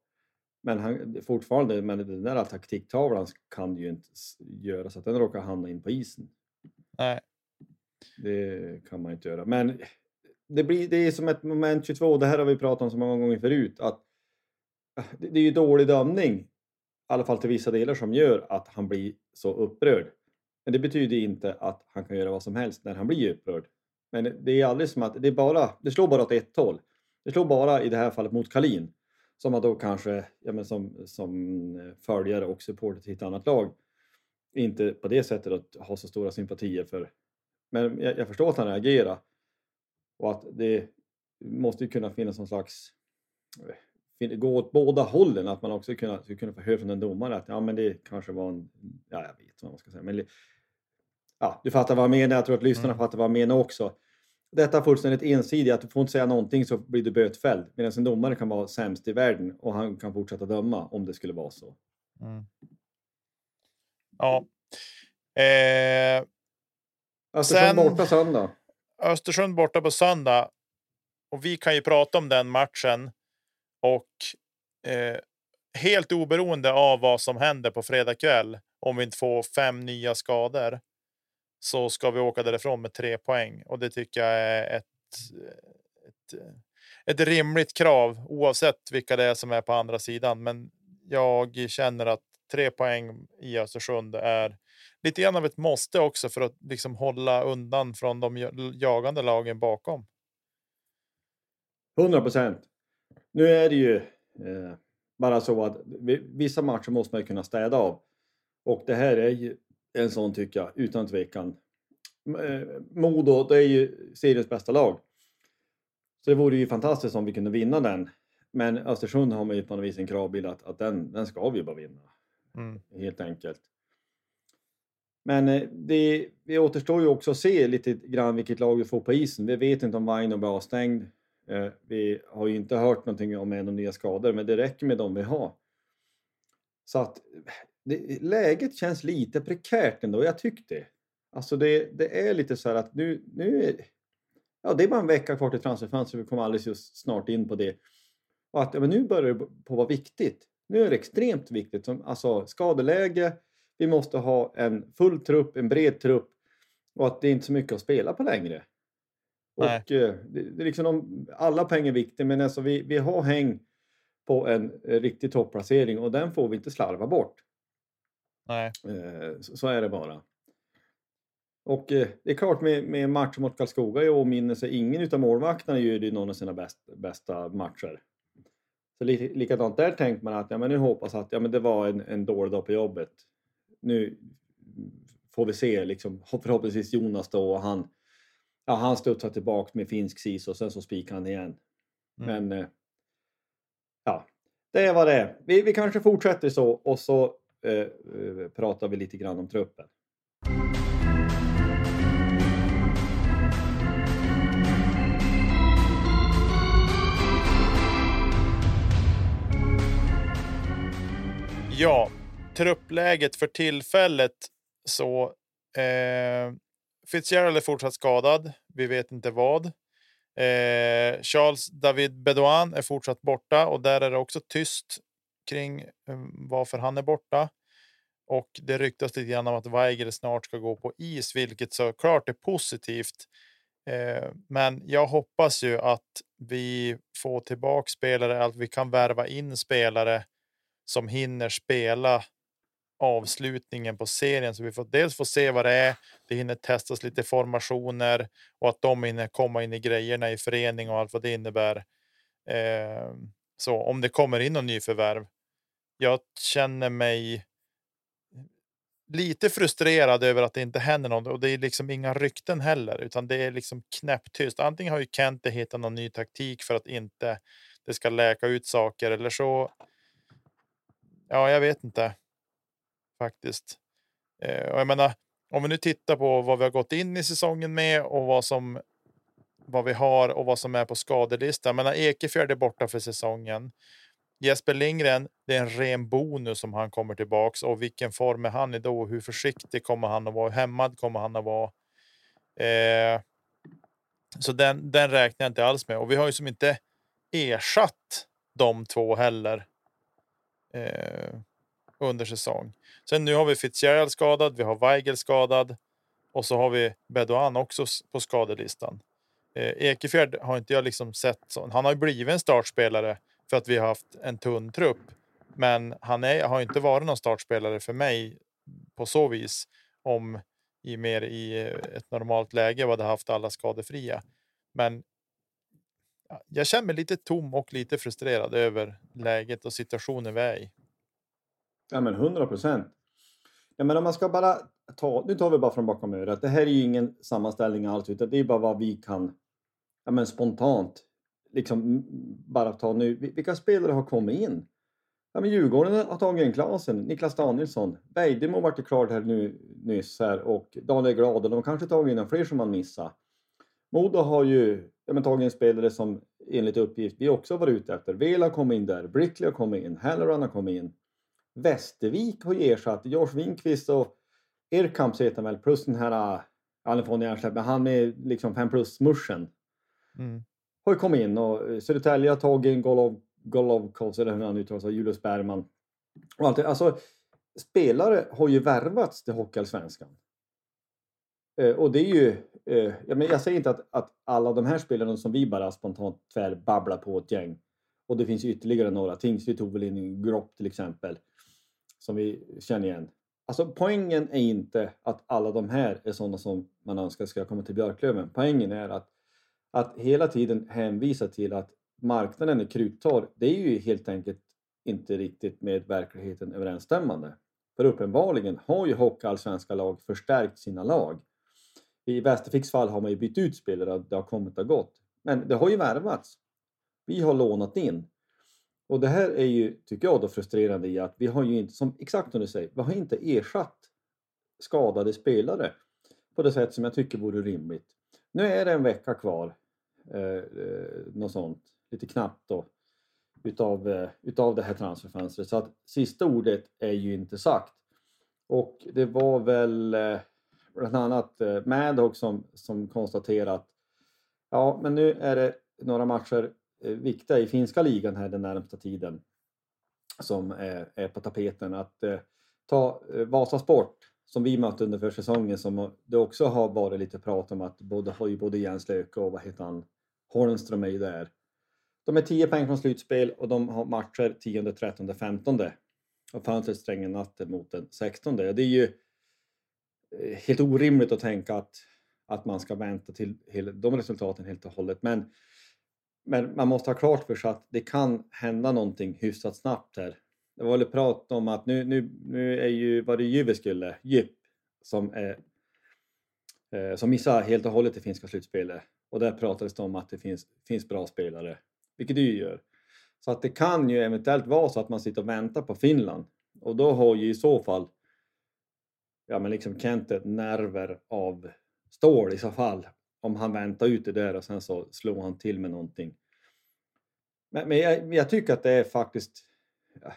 Men han, fortfarande, men den där taktiktavlan kan ju inte göra så att den råkar hamna in på isen. Nej. Det kan man inte göra. Men det, blir, det är som ett moment 22, det här har vi pratat om så många gånger förut, att ah, det, det är ju dålig dömning, i alla fall till vissa delar, som gör att han blir så upprörd. Men det betyder inte att han kan göra vad som helst när han blir upprörd. Men det är aldrig som att det, är bara, det slår bara åt ett håll. Det slår bara i det här fallet mot Kalin som man då kanske ja, men som, som eh, följare och supporter till ett annat lag inte på det sättet att ha så stora sympatier för. Men jag, jag förstår att han reagerar och att det måste ju kunna finnas någon slags gå åt båda hållen, att man också kunna, skulle kunna få höra från en domare att ja men det kanske var en, ja jag vet vad man ska säga, men ja, du fattar vad jag menar, jag tror att lyssnarna mm. fattar vad jag menar också. Detta är fullständigt ensidigt, att du får inte säga någonting så blir du bötfälld. Medan en domare kan vara sämst i världen och han kan fortsätta döma om det skulle vara så. Mm. Ja. Eh, Östersund sen, borta söndag. Östersund borta på söndag. Och vi kan ju prata om den matchen. Och eh, helt oberoende av vad som händer på fredag kväll, om vi inte får fem nya skador, så ska vi åka därifrån med tre poäng och det tycker jag är ett, ett, ett rimligt krav oavsett vilka det är som är på andra sidan. Men jag känner att tre poäng i Östersund är lite grann av ett måste också för att liksom hålla undan från de jagande lagen bakom. 100 procent. Nu är det ju eh, bara så att vissa matcher måste man kunna städa av och det här är ju en sån tycker jag, utan tvekan. Eh, Modo, det är ju seriens bästa lag. Så det vore ju fantastiskt om vi kunde vinna den. Men Östersund har man ju på något vis en kravbild att, att den, den ska vi bara vinna. Mm. Helt enkelt. Men eh, det, det återstår ju också att se lite grann vilket lag vi får på isen. Vi vet inte om Vaino blir avstängd. Eh, vi har ju inte hört någonting om några nya skador, men det räcker med de vi har. Så att det, läget känns lite prekärt ändå, jag tyckte det. Alltså det, det är lite så här att nu, nu är, ja, det är bara en vecka kvar till transferfönstret, vi kommer alldeles snart in på det. Och att ja, men nu börjar det på vara viktigt. Nu är det extremt viktigt. Som, alltså skadeläge, vi måste ha en full trupp, en bred trupp och att det är inte så mycket att spela på längre. Nej. Och eh, det, är liksom de, alla pengar är viktiga men alltså vi, vi har häng på en riktig topplacering och den får vi inte slarva bort. Nej. Eh, så är det bara. Och eh, det är klart med, med match mot Karlskoga i åminnelse, ingen av målvakterna gör det någon av sina bäst, bästa matcher. Så li, likadant där tänkte man att ja, men nu hoppas att ja, men det var en, en dålig dag på jobbet. Nu får vi se liksom, förhoppningsvis Jonas då och han, ja, han studsar tillbaka med finsk sis och sen så spikar han igen. Mm. Men eh, ja, det är vad det. Vi, vi kanske fortsätter så och så Eh, eh, pratar vi lite grann om truppen. Ja, truppläget för tillfället så eh, Fitzgerald är fortsatt skadad. Vi vet inte vad. Eh, Charles David Bedouin är fortsatt borta och där är det också tyst kring eh, varför han är borta. Och det ryktas lite grann om att Weigel snart ska gå på is, vilket såklart är positivt. Eh, men jag hoppas ju att vi får tillbaka spelare, att vi kan värva in spelare som hinner spela avslutningen på serien så vi får dels få se vad det är. Det hinner testas lite formationer och att de hinner komma in i grejerna i förening och allt vad det innebär. Eh, så om det kommer in någon ny förvärv jag känner mig lite frustrerad över att det inte händer något och det är liksom inga rykten heller, utan det är liksom knäpptyst. Antingen har ju Kente hittat någon ny taktik för att inte det ska läka ut saker eller så. Ja, jag vet inte faktiskt. Eh, och jag menar, om vi nu tittar på vad vi har gått in i säsongen med och vad som vad vi har och vad som är på skadelistan. Men Ekefjärd är borta för säsongen. Jesper Lindgren, det är en ren bonus om han kommer tillbaks och vilken form är han i då? Hur försiktig kommer han att vara? Hur hämmad kommer han att vara? Eh, så den, den räknar jag inte alls med och vi har ju som inte ersatt de två heller. Eh, under säsong. Sen nu har vi Fitzgerald skadad. Vi har Weigel skadad. Och så har vi Bedouin också på skadelistan. Eh, Ekefjärd har inte jag liksom sett. Så. Han har ju blivit en startspelare för att vi har haft en tunn trupp. Men han är, har inte varit någon startspelare för mig på så vis om i mer i eh, ett normalt läge hade haft alla skadefria. Men jag känner mig lite tom och lite frustrerad över läget och situationen vi är i. Ja men 100 procent. Ja, men om man ska bara ta, nu tar vi bara från bakom örat. Det här är ju ingen sammanställning alls utan det är bara vad vi kan ja, men spontant liksom bara ta nu. Vilka spelare har kommit in? Ja, men Djurgården har tagit in Klasen, Niklas Danielsson, Vejdemo vart klart här nu nyss här och Daniel Glad och de har kanske tagit in fler som man missar. Modo har ju ja, men, tagit in spelare som enligt uppgift vi också varit ute efter. Vela har kommit in där, Brickley har kommit in, Halloran har kommit in. Västervik har ju ersatt Josh Winkvist och Erkamps heter väl, plus den här, ja får hjärnsläpp, men han med liksom 5 plus-smursen. Mm. Har ju kommit in och Södertälje har tagit in Golov, Golovkovs, eller hur han uttalar sig, Julius Bergman. Och allt Alltså, spelare har ju värvats till Hockeyallsvenskan. Eh, och det är ju, eh, jag, men jag säger inte att, att alla de här spelarna som vi bara spontant tvärbabblar på ett gäng. Och det finns ytterligare några. Tingsryd tog väl in Gropp till exempel. Som vi känner igen. Alltså poängen är inte att alla de här är sådana som man önskar ska komma till Björklöven. Poängen är att, att hela tiden hänvisa till att marknaden är kruttorr. Det är ju helt enkelt inte riktigt med verkligheten överensstämmande. För uppenbarligen har ju hockeyallsvenska lag förstärkt sina lag. I Västerviks fall har man ju bytt ut spelare, det har kommit och gått. Men det har ju värvats. Vi har lånat in. Och det här är ju, tycker jag, då frustrerande i att vi har ju inte, som exakt som du säger, vi har inte ersatt skadade spelare på det sätt som jag tycker vore rimligt. Nu är det en vecka kvar, eh, eh, något sånt, lite knappt då, utav, eh, utav det här transferfönstret. Så att sista ordet är ju inte sagt. Och det var väl eh, bland annat eh, Maddox som, som konstaterat ja, men nu är det några matcher Eh, viktiga i finska ligan här den närmsta tiden som är, är på tapeten. Att eh, ta eh, Vasasport som vi mötte under försäsongen som det också har varit lite prat om att både, har ju både Jens Löke och vad heter han, Holmström är ju där. De är 10 poäng från slutspel och de har matcher 10, 13, 15 och fönstret stänger natten mot den 16. Det är ju eh, helt orimligt att tänka att, att man ska vänta till de resultaten helt och hållet. Men, men man måste ha klart för sig att det kan hända någonting hyfsat snabbt här. Det var väl prat om att nu, nu, nu är ju, var det Jyväskylä, Jyp, som, är, eh, som missar helt och hållet det finska slutspelet. Och där pratades det om att det finns, finns bra spelare, vilket det ju gör. Så att det kan ju eventuellt vara så att man sitter och väntar på Finland. Och då har ju i så fall ja, men liksom Kente nerver av stål i så fall. Om han väntar ut det där och sen så slår han till med någonting. Men, men jag, jag, tycker att det är faktiskt,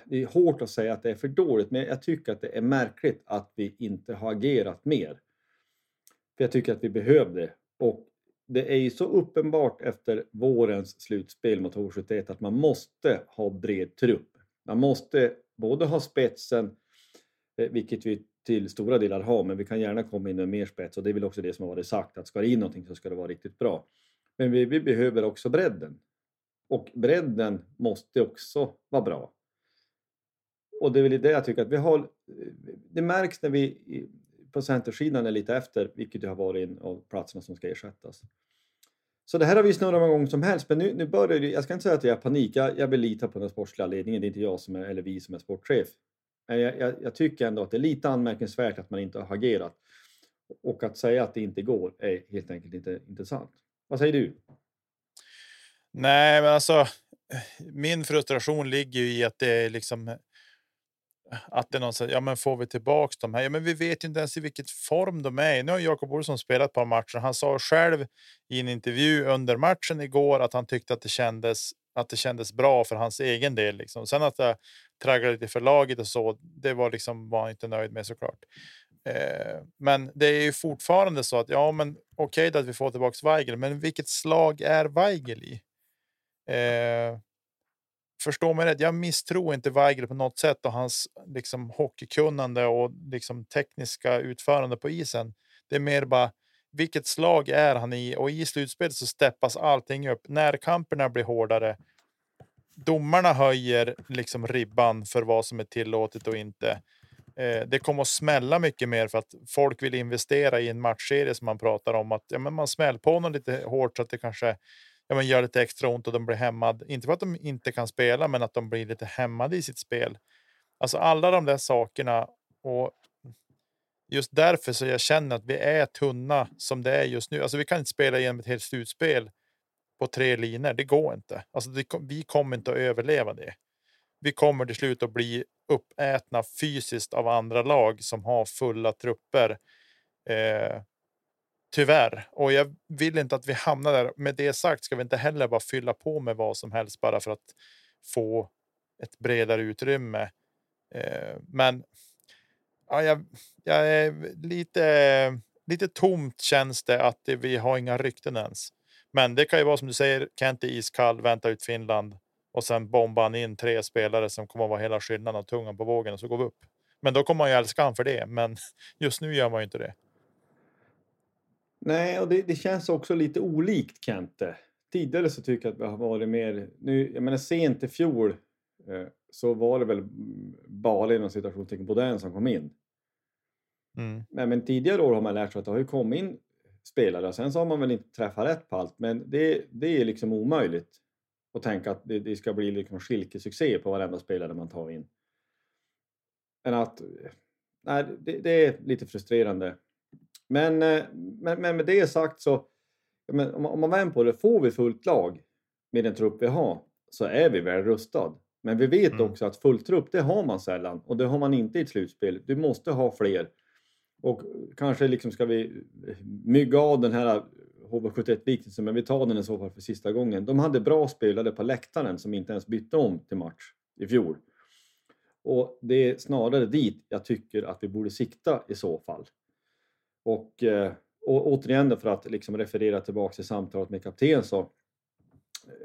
det är hårt att säga att det är för dåligt, men jag tycker att det är märkligt att vi inte har agerat mer. För jag tycker att vi behövde och det är ju så uppenbart efter vårens slutspel mot H71 att man måste ha bred trupp. Man måste både ha spetsen, eh, vilket vi till stora delar ha, men vi kan gärna komma in med mer spets och det är väl också det som har varit sagt att ska det in någonting så ska det vara riktigt bra. Men vi, vi behöver också bredden och bredden måste också vara bra. Och det är väl det jag tycker att vi har. Det märks när vi på centersidan är lite efter, vilket det har varit en av platserna som ska ersättas. Så det här har vi snurrat många gånger som helst, men nu, nu börjar det, jag ska inte säga att jag är panik, jag, jag vill lita på den sportsliga ledningen, det är inte jag som är, eller vi som är sportchef. Men jag, jag, jag, tycker ändå att det är lite anmärkningsvärt att man inte har agerat. Och att säga att det inte går är helt enkelt inte intressant. Vad säger du? Nej, men alltså min frustration ligger ju i att det är liksom att det är någon säger, ja men får vi tillbaka de här? Ja, men vi vet ju inte ens i vilket form de är. Nu har Jakob Olsson spelat ett par matcher. Han sa själv i en intervju under matchen igår att han tyckte att det kändes att det kändes bra för hans egen del. Liksom. Sen att det tragglade lite för laget och så, det var liksom var han inte nöjd med såklart. Eh, men det är ju fortfarande så att ja, men okej okay, att vi får tillbaka Weigel, men vilket slag är Weigel i? Eh, förstå mig rätt. Jag misstror inte Weigel på något sätt och hans liksom hockeykunnande och liksom tekniska utförande på isen. Det är mer bara vilket slag är han i och i slutspelet så steppas allting upp. Närkamperna blir hårdare. Domarna höjer liksom ribban för vad som är tillåtet och inte. Eh, det kommer att smälla mycket mer för att folk vill investera i en matchserie som man pratar om att ja, men man smäller på någon lite hårt så att det kanske ja, men gör lite extra ont och de blir hämmade. Inte för att de inte kan spela, men att de blir lite hämmade i sitt spel. Alltså alla de där sakerna och just därför så jag känner att vi är tunna som det är just nu. Alltså vi kan inte spela igenom ett helt slutspel på tre linjer. Det går inte. Alltså det, vi kommer inte att överleva det. Vi kommer till slut att bli uppätna fysiskt av andra lag som har fulla trupper. Eh, tyvärr, och jag vill inte att vi hamnar där. Med det sagt ska vi inte heller bara fylla på med vad som helst bara för att få ett bredare utrymme. Eh, men ja, jag, jag är lite, lite tomt känns det att vi har inga rykten ens. Men det kan ju vara som du säger, Kent är iskall, vänta ut Finland och sen bombar han in tre spelare som kommer att vara hela skillnaden och tungan på vågen och så går vi upp. Men då kommer man ju älska han för det. Men just nu gör man ju inte det. Nej, och det, det känns också lite olikt Kente. Tidigare så tycker jag att vi har varit mer... Nu, jag menar sent i fjol eh, så var det väl bara inom situationstecken den som kom in. Mm. Men, men tidigare år har man lärt sig att det har ju kommit in spelare. Sen så har man väl inte träffat rätt på allt, men det, det är liksom omöjligt att tänka att det, det ska bli liksom skilkesuccé på varenda spelare man tar in. Men att... Nej, det, det är lite frustrerande. Men, eh, men, men med det sagt så, men om, man vänder på det, får vi fullt lag med den trupp vi har så är vi väl rustad. Men vi vet mm. också att full trupp, det har man sällan och det har man inte i ett slutspel. Du måste ha fler. Och kanske liksom ska vi mygga av den här HV71-liknelsen, men vi tar den i så fall för sista gången. De hade bra spelare på läktaren som inte ens bytte om till match i fjol. Och det är snarare dit jag tycker att vi borde sikta i så fall. Och, eh, och återigen för att liksom referera tillbaka till samtalet med kapten så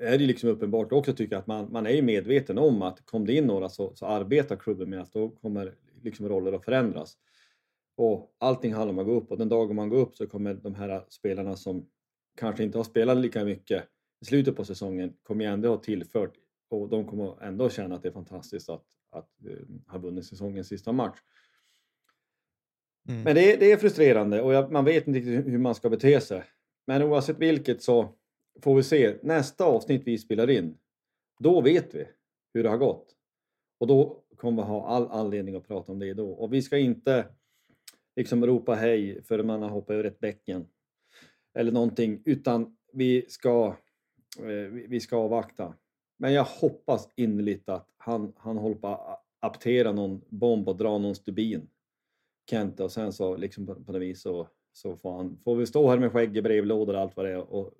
är det liksom uppenbart också tycker jag att man, man är medveten om att kom det in några så, så arbetar klubben med att då kommer liksom roller att förändras. Och allting handlar om att gå upp och den dagen man går upp så kommer de här spelarna som kanske inte har spelat lika mycket i slutet på säsongen kommer ändå ha tillfört och de kommer ändå känna att det är fantastiskt att, att att ha vunnit säsongens sista match. Mm. Men det, det, är frustrerande och jag, man vet inte riktigt hur man ska bete sig. Men oavsett vilket så får vi se. Nästa avsnitt vi spelar in, då vet vi hur det har gått. Och då kommer vi ha all anledning att prata om det då. Och vi ska inte liksom ropa hej förrän man har hoppat över ett bäcken eller någonting, utan vi ska, eh, vi ska avvakta. Men jag hoppas innerligt att han, han håller på att aptera någon bomb och dra någon stubin Kent och sen så liksom på, på något vis så, så får, han, får vi stå här med skägg i brevlådor och allt vad det är och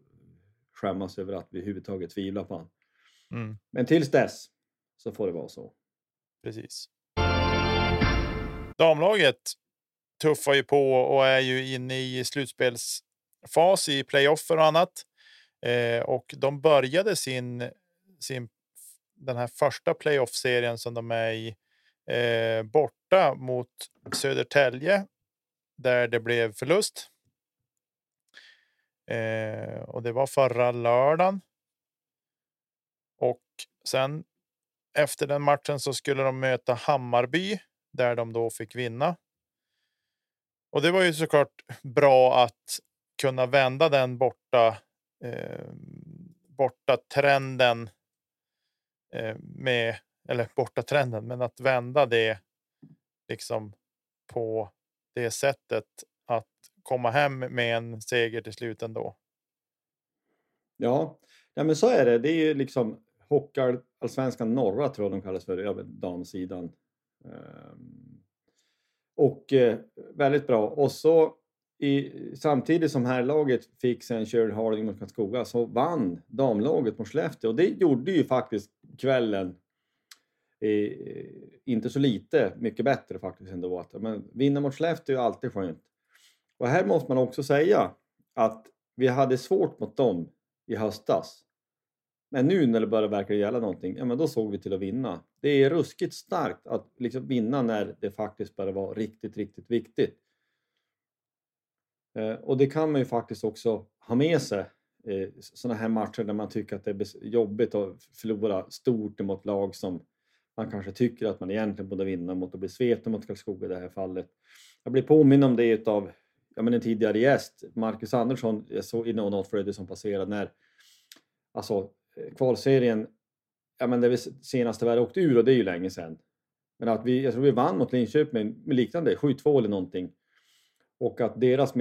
skämmas över att vi överhuvudtaget tvivlar på honom. Mm. Men tills dess så får det vara så. Precis. Damlaget tuffar ju på och är ju inne i slutspelsfas i playoffer och annat. Eh, och de började sin, sin den här första playoff-serien som de är i eh, borta mot Södertälje där det blev förlust. Eh, och det var förra lördagen. Och sen efter den matchen så skulle de möta Hammarby där de då fick vinna. Och det var ju såklart bra att kunna vända den borta eh, borta trenden eh, med eller borta trenden, men att vända det liksom på det sättet att komma hem med en seger till slut ändå. Ja, ja men så är det. Det är ju liksom Hockeyallsvenskan norra tror jag de kallas för, över damsidan. Um, och eh, väldigt bra. Och så i, samtidigt som herrlaget fick sen Shirley Harding mot Karlskoga så vann damlaget mot Skellefteå och det gjorde ju faktiskt kvällen eh, inte så lite mycket bättre faktiskt ändå. Att, men vinna mot Skellefteå är alltid skönt. Och här måste man också säga att vi hade svårt mot dem i höstas. Men nu när det börjar verka gälla någonting, ja men då såg vi till att vinna. Det är ruskigt starkt att liksom vinna när det faktiskt börjar vara riktigt, riktigt viktigt. Eh, och det kan man ju faktiskt också ha med sig eh, sådana här matcher där man tycker att det är jobbigt att förlora stort mot lag som man kanske tycker att man egentligen borde vinna mot att bli sveten mot Karlskoga i det här fallet. Jag blir påminn om det av ja, men en tidigare gäst, Marcus Andersson, jag såg i något flöde som passerade när alltså eh, kvalserien, ja men det vi senaste vi åkte ur och det är ju länge sedan. Men att vi, jag tror vi vann mot Linköping med liknande, 7-2 eller någonting. Och att deras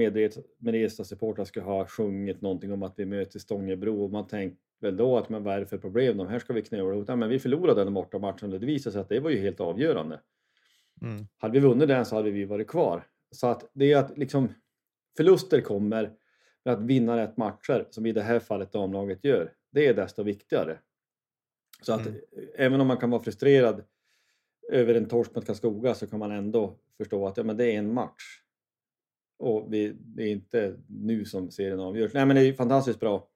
medresta supportrar skulle ha sjungit någonting om att vi möter Stångebro och man tänkte väl då att men vad är det för problem? De här ska vi knöla ihop. Ja, men vi förlorade den borta matchen och det visade sig att det var ju helt avgörande. Mm. Hade vi vunnit den så hade vi varit kvar. Så att det är att liksom förluster kommer, men att vinna rätt matcher som i det här fallet damlaget gör, det är desto viktigare. Så att Mm. även om man kan vara frustrerad över en torsk mot Karlskoga så kan man ändå förstå att ja, men det är en match. Och vi, det är inte nu som serien avgörs. Nej men det är fantastiskt bra.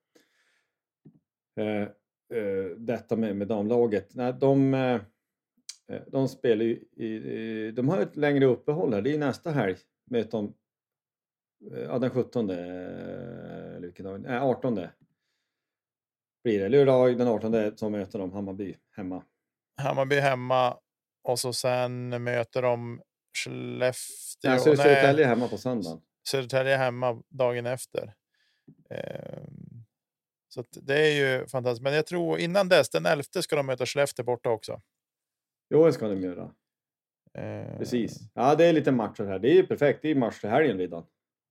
Eh, eh, detta med, med damlaget. Nej, de, eh, de spelar ju i, de har ett längre uppehåll här. Det är nästa helg. Möter de, ja den 17 eh, eller vilken dag? Nej, 18 blir det. Lördag den 18 som möter de Hammarby hemma. Hammarby hemma och så sen möter de Skellefteå. Nej, Södertälje hemma på söndagen. Södertälje hemma dagen efter. Ehm, så det är ju fantastiskt. Men jag tror innan dess, den 11 ska de möta Skellefteå borta också. Jo, det ska de göra. Ehm, Precis. Ja, det är lite matcher här. Det är ju perfekt. Det är match till helgen redan.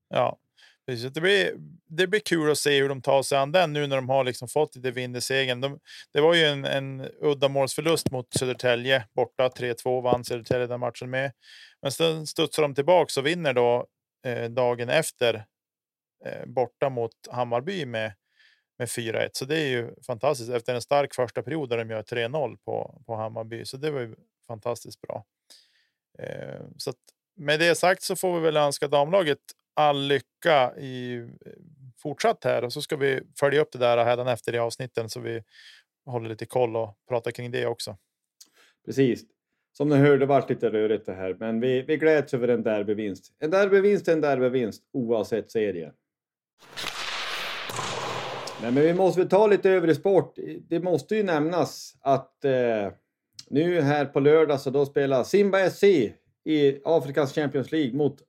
Ja, precis. Det blir, det blir kul att se hur de tar sig an den nu när de har liksom fått lite vind i segern. De, det var ju en, en uddamålsförlust mot Södertälje borta. 3-2 vann Södertälje den matchen med. Men sen studsar de tillbaka och vinner då eh, dagen efter eh, borta mot Hammarby med, med 4-1. Så det är ju fantastiskt efter en stark första period där de gör 3-0 på, på Hammarby. Så det var ju fantastiskt bra. Eh, så att med det sagt så får vi väl önska damlaget all lycka i eh, fortsatt här och så ska vi följa upp det där hädan efter i avsnitten så vi håller lite koll och pratar kring det också. Precis. Som ni hörde vart lite rörigt det här, men vi, vi gläds över en derbyvinst. En derbyvinst är en derbyvinst oavsett serie. Nej, men vi måste väl ta lite övrig sport. Det måste ju nämnas att eh, nu här på lördag så då spelar Simba SC i Afrikas Champions League mot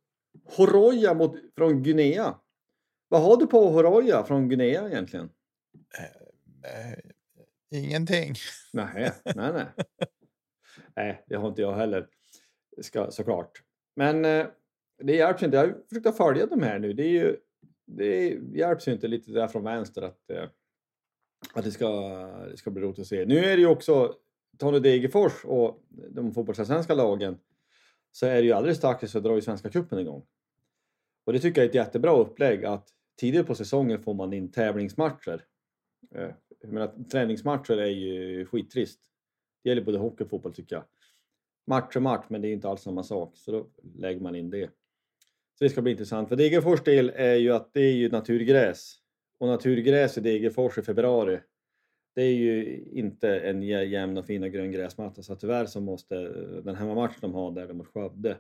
Horoya mot, från Guinea. Vad har du på Horoya från Guinea egentligen? Eh, ingenting. Nej, nej, nej. nej, det har inte jag heller. Ska, såklart. Men eh, det hjälps inte. Jag har försökt följa de här nu. Det, är ju, det hjälps ju inte lite där från vänster att, eh, att det, ska, det ska bli roligt att se. Nu är det ju också Tony Degerfors och de fotbollsallsvenska lagen så är det ju alldeles strax så drar ju Svenska cupen igång. Och det tycker jag är ett jättebra upplägg att tidigare på säsongen får man in tävlingsmatcher. Eh, jag menar, träningsmatcher är ju skittrist. Det gäller både hockey och fotboll tycker jag. Match är match, men det är inte alls samma sak. Så då lägger man in det. Så det ska bli intressant. För Degerfors del är ju att det är ju naturgräs. Och naturgräs i Degerfors i februari. Det är ju inte en jämn och fin och grön gräsmatta. Så tyvärr så måste eh, den hemmamatch de har där mot Skövde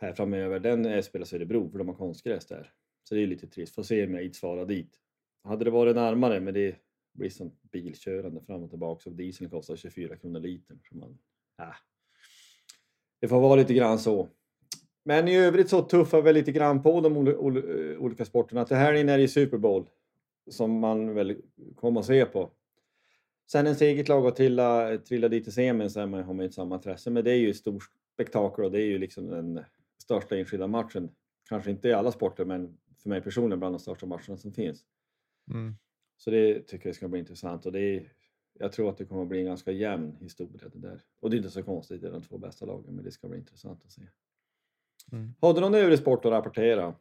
här framöver, den spelas i Örebro för de har konstgräs där. Så det är lite trist. Får se om jag svarar dit. Hade det varit närmare, men det blir som bilkörande fram och tillbaka och dieseln kostar 24 kronor litern. Så man, äh. Det får vara lite grann så. Men i övrigt så tuffar vi lite grann på de ol- olika sporterna. Till helgen är det Super Bowl som man väl kommer att se på. Sen ens eget lag att trilla, trilla dit i semin så har man ju inte samma intresse. Men det är ju ett stort spektakel och det är ju liksom den största enskilda matchen. Kanske inte i alla sporter, men för mig personligen bland de största matcherna som finns. Mm. Så det tycker jag ska bli intressant och det är, jag tror att det kommer att bli en ganska jämn historia det där. Och det är inte så konstigt, det är de två bästa lagen, men det ska bli intressant att se. Mm. Har du någon övrig sport att rapportera?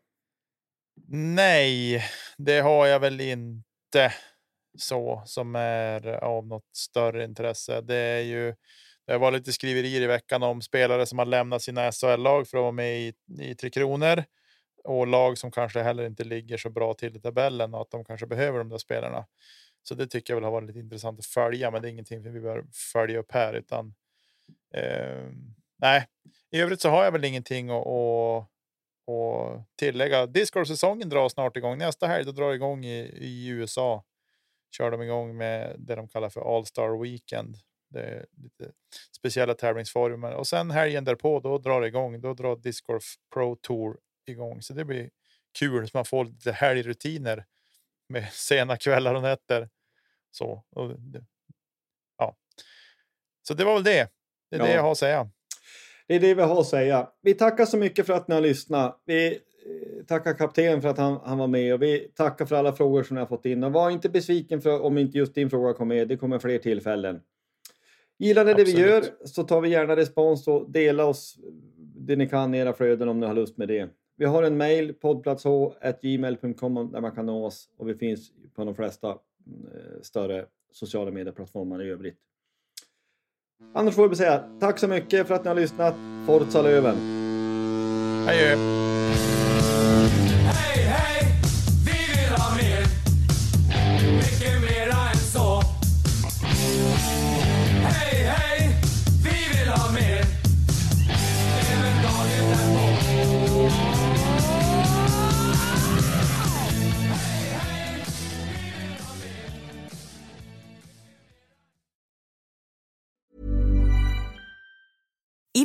Nej, det har jag väl inte så som är av något större intresse. Det är ju. Det var lite skriverier i veckan om spelare som har lämnat sina SHL-lag för att vara med i, i Tre Kronor och lag som kanske heller inte ligger så bra till i tabellen och att de kanske behöver de där spelarna. Så det tycker jag väl har varit lite intressant att följa, men det är ingenting vi bör följa upp här utan. Eh, nej, i övrigt så har jag väl ingenting att, tillägga, discgolfsäsongen drar snart igång. Nästa helg då drar igång i, i USA. Kör de igång med det de kallar för All Star Weekend. Det är lite speciella tävlingsformer och sen helgen därpå då drar det igång. Då drar Discgolf Pro Tour igång, så det blir kul så man får lite helgrutiner med sena kvällar och nätter. Så, och ja. så det var väl det. Det är Ja. det jag har att säga. Det är det vi har att säga. Vi tackar så mycket för att ni har lyssnat. Vi eh, tackar kaptenen för att han, han var med och vi tackar för alla frågor som ni har fått in. Och var inte besviken för, om inte just din fråga kom med. Det kommer fler tillfällen. Gillar ni det vi Absolut. gör så tar vi gärna respons och dela oss det ni kan i era flöden om ni har lust med det. Vi har en mail, poddplatsh.gmail.com där man kan nå oss och vi finns på de flesta eh, större sociala medieplattformar i övrigt. Annars får vi säga tack så mycket för att ni har lyssnat. Forza Löven! Adjö.